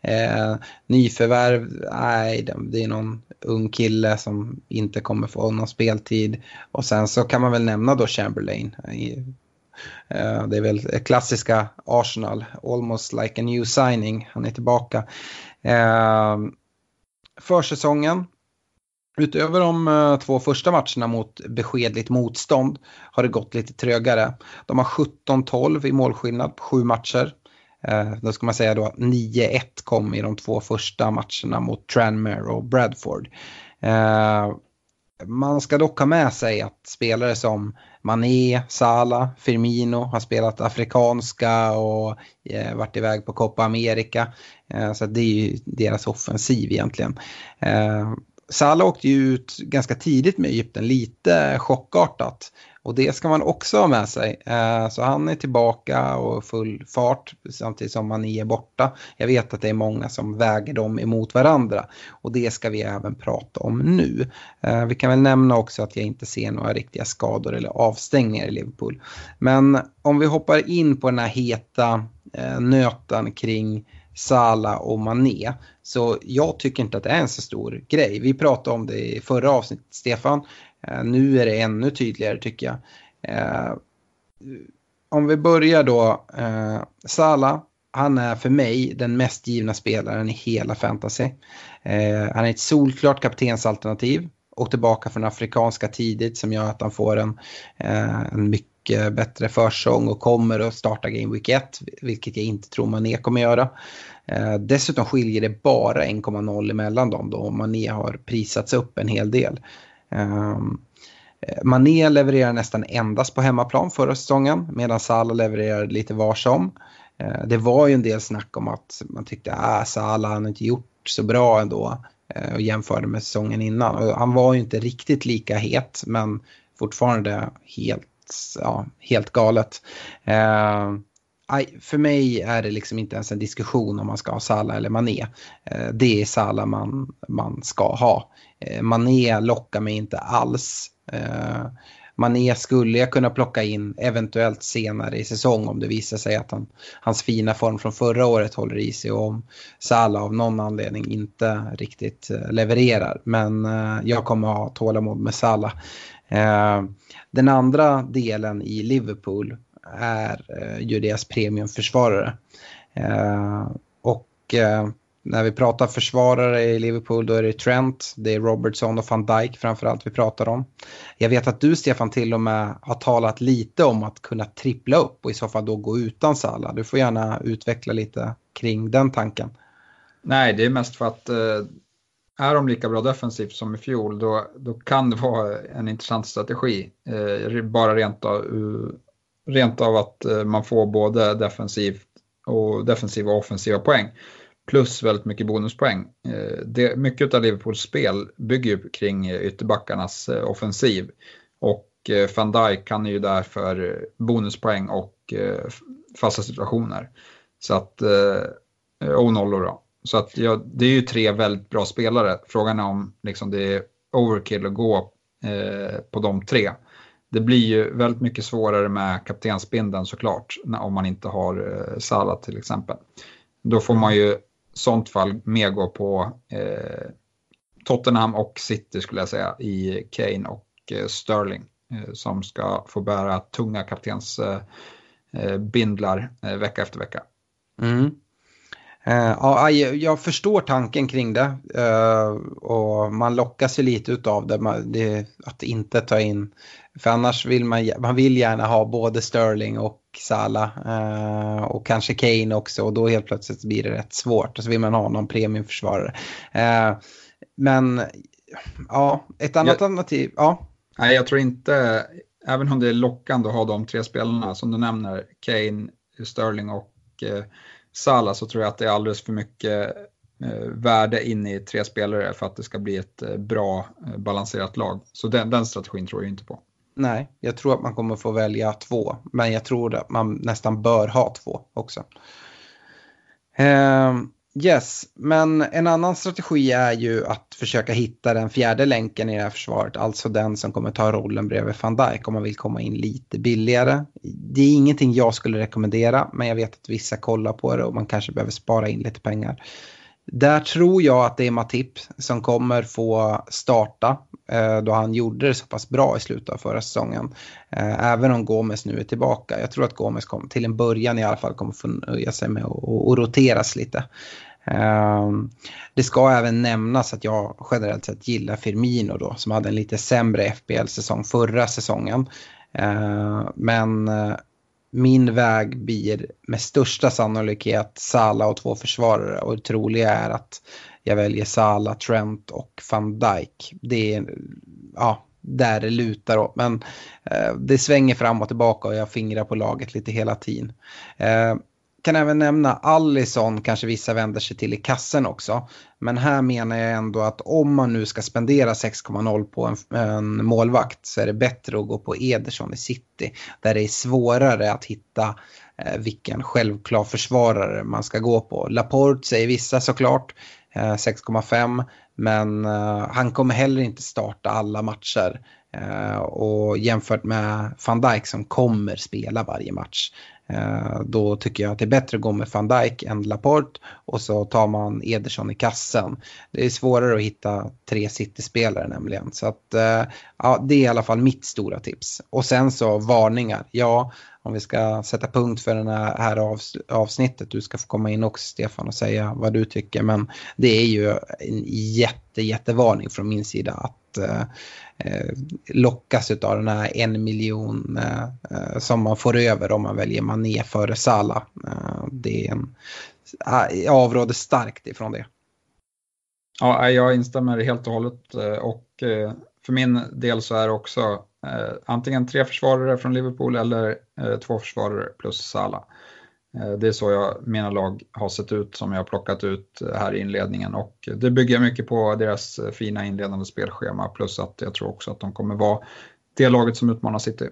Eh, nyförvärv, nej, det är någon ung kille som inte kommer få någon speltid. Och sen så kan man väl nämna då Chamberlain. Eh, det är väl klassiska Arsenal, almost like a new signing. Han är tillbaka. Eh, försäsongen Utöver de eh, två första matcherna mot beskedligt motstånd har det gått lite trögare. De har 17-12 i målskillnad på sju matcher. Eh, då ska man säga då att 9-1 kom i de två första matcherna mot Tranmere och Bradford. Eh, man ska dock ha med sig att spelare som Mané, Salah, Firmino har spelat afrikanska och eh, varit iväg på Copa America. Eh, så det är ju deras offensiv egentligen. Eh, Salah åkte ju ut ganska tidigt med Egypten, lite chockartat. Och det ska man också ha med sig. Eh, så han är tillbaka och full fart samtidigt som han är borta. Jag vet att det är många som väger dem emot varandra och det ska vi även prata om nu. Eh, vi kan väl nämna också att jag inte ser några riktiga skador eller avstängningar i Liverpool. Men om vi hoppar in på den här heta eh, nöten kring Sala och Mané. Så jag tycker inte att det är en så stor grej. Vi pratade om det i förra avsnittet, Stefan. Eh, nu är det ännu tydligare tycker jag. Eh, om vi börjar då. Eh, Salah Sala, han är för mig den mest givna spelaren i hela fantasy. han är ett solklart kaptensalternativ och tillbaka från afrikanska tidigt som gör att han får en, en mycket bättre försång och kommer att starta Game Week 1, vilket jag inte tror Mané kommer göra. Eh, dessutom skiljer det bara 1,0 emellan dem då och Mané har prisats upp en hel del. Ehm, eh, Mané levererar nästan endast på hemmaplan förra säsongen medan Salah levererar lite var som. Eh, det var ju en del snack om att man tyckte att äh, Salah han inte gjort så bra ändå eh, och jämförde med säsongen innan. Och han var ju inte riktigt lika het men fortfarande helt, ja, helt galet. Eh, för mig är det liksom inte ens en diskussion om man ska ha Salah eller Mané. Eh, det är Salah man, man ska ha. Eh, Mané lockar mig inte alls. Eh, Mané skulle jag kunna plocka in eventuellt senare i säsong om det visar sig att han, hans fina form från förra året håller i sig och om Salah av någon anledning inte riktigt eh, levererar. Men jag kommer ha tålamod med Salah. Den andra delen i Liverpool är ju deras premiumförsvarare. Och när vi pratar försvarare i Liverpool då är det Trent, det är Robertson och van Dijk framförallt vi pratar om. Jag vet att du Stefan till och med har talat lite om att kunna trippla upp och i så fall då gå utan Salah. Du får gärna utveckla lite kring den tanken. Nej, det är mest för att eh, är de lika bra defensivt som i fjol då, då kan det vara en intressant strategi. Eh, bara rent av rent av att eh, man får både defensivt och defensiva och offensiva poäng. Plus väldigt mycket bonuspoäng. Eh, det, mycket av Liverpools spel bygger ju kring eh, ytterbackarnas eh, offensiv. Och van Dijk kan ju därför bonuspoäng och fasta situationer. Så att, och nollor då. Så att ja, det är ju tre väldigt bra spelare. Frågan är om liksom, det är overkill att gå på de tre det blir ju väldigt mycket svårare med kaptensbindeln såklart om man inte har eh, Salah till exempel. Då får man ju sånt fall mer gå på eh, Tottenham och City skulle jag säga i Kane och eh, Sterling eh, som ska få bära tunga kaptensbindlar eh, eh, eh, vecka efter vecka. Mm. Uh, ja, jag förstår tanken kring det uh, och man lockas ju lite av det, det, att inte ta in för annars vill man, man vill gärna ha både Sterling och Salah uh, och kanske Kane också och då helt plötsligt blir det rätt svårt och så vill man ha någon premiumförsvarare. men ja, ett annat jag, alternativ, ja. Nej, jag tror inte, även om det är lockande att ha de tre spelarna som du nämner, Kane, Sterling och Salah så tror jag att det är alldeles för mycket eh, värde in i tre spelare för att det ska bli ett eh, bra eh, balanserat lag. Så den, den strategin tror jag inte på. Nej, jag tror att man kommer få välja två, men jag tror att man nästan bör ha två också. Eh, Yes, men en annan strategi är ju att försöka hitta den fjärde länken i det här försvaret, alltså den som kommer ta rollen bredvid van Dijk om man vill komma in lite billigare. Det är ingenting jag skulle rekommendera, men jag vet att vissa kollar på det och man kanske behöver spara in lite pengar. Där tror jag att det är Matip som kommer få starta Eh, då han gjorde det så pass bra i slutet av förra säsongen. Eh, även om Gomes nu är tillbaka. Jag tror att Gomes kom, till en början i alla fall kommer få nöja sig med att roteras lite. Eh, det ska även nämnas att jag generellt sett gillar Firmino då som hade en lite sämre FBL-säsong förra säsongen. Men min väg blir med största sannolikhet Sala och två försvarare och det troliga är att jag väljer Sala, Trent och van Dijk. Det är ja, där det lutar åt. Men eh, det svänger fram och tillbaka och jag fingrar på laget lite hela tiden. Eh, kan även nämna Allison kanske vissa vänder sig till i kassen också. Men här menar jag ändå att om man nu ska spendera 6,0 på en, en, målvakt så är det bättre att gå på Ederson i City. Där det är svårare att hitta eh, vilken självklar försvarare man ska gå på. Laporte säger vissa såklart, Eh, 6,5. Men eh, han kommer heller inte starta alla matcher. Eh, och jämfört med van Dijk som kommer spela varje match Eh, då tycker jag att det är bättre att gå med van Dijk än Laporte och så tar man Ederson i kassen. Det är svårare att hitta tre City-spelare nämligen. Så att, eh, ja, det är i alla fall mitt stora tips. Och sen så varningar. Ja, om vi ska sätta punkt för det här avsnittet. Du ska få komma in också Stefan och säga vad du tycker. Men det är ju en jätte, jättevarning från min sida att eh Eh, lockas av den här en miljon eh, eh, som man får över om man väljer Mané före Salah. Eh, det är en, ah, jag avråder starkt ifrån det. Ja, jag instämmer helt och hållet eh, och för min del så är det också antingen tre försvarare från Liverpool eller två försvarare plus Salah. Eh, det är så jag, mina lag har sett ut som jag har plockat ut här i inledningen och det bygger mycket på deras eh, fina inledande spelschema plus att jag tror också att de kommer vara det laget som utmanar City.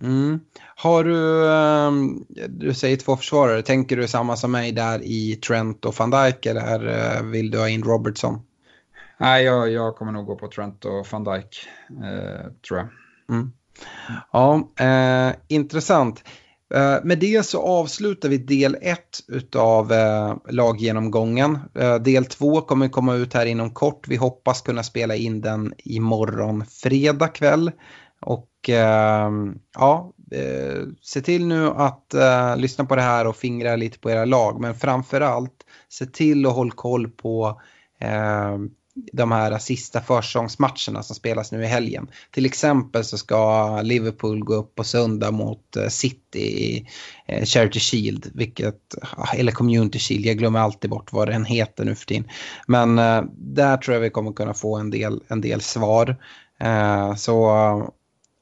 Mm. Har du, ehm, du säger två försvarare, tänker du samma som mig där i Trent och van Dijk eller eh, vill du ha in Robertson? Nej, jag, jag kommer nog gå på Trent och van Dijk, eh, tror jag. Mm. Ja, eh, intressant. Eh, med det så avslutar vi del 1 av eh, laggenomgången. Eh, del 2 kommer komma ut här inom kort. Vi hoppas kunna spela in den imorgon fredag kväll. Och ehm, ja, se till nu att lyssna på det här och fingra lite på era lag. Men framför allt, se till att hålla koll på ehm, de här sista försäsongsmatcherna som spelas nu i helgen. Till exempel så ska Liverpool gå upp på söndag mot eh, City i eh, Charity Shield, vilket, ah, eller Community Shield, jag glömmer alltid bort vad den heter nu för tiden. Men eh, där tror jag vi kommer kunna få en del, en del svar. Så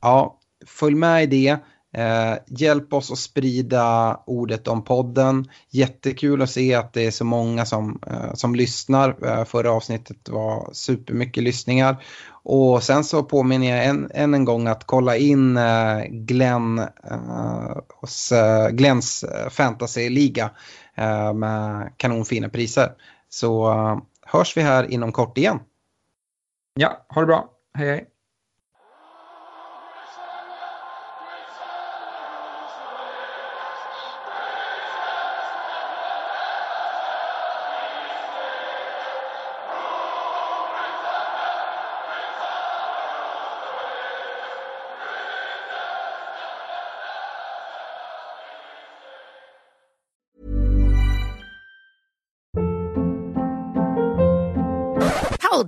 ja, följ med i det. Eh, hjälp oss att sprida ordet om podden. Jättekul att se att det är så många som, eh, som lyssnar. Eh, förra avsnittet var supermycket lyssningar. Och sen så påminner jag än, en, en gång att kolla in eh, Glenn eh, hos eh, Glenns eh, fantasyliga eh, med kanonfina priser. Så eh, hörs vi här inom kort igen. Ja, ha det bra. Hej hej.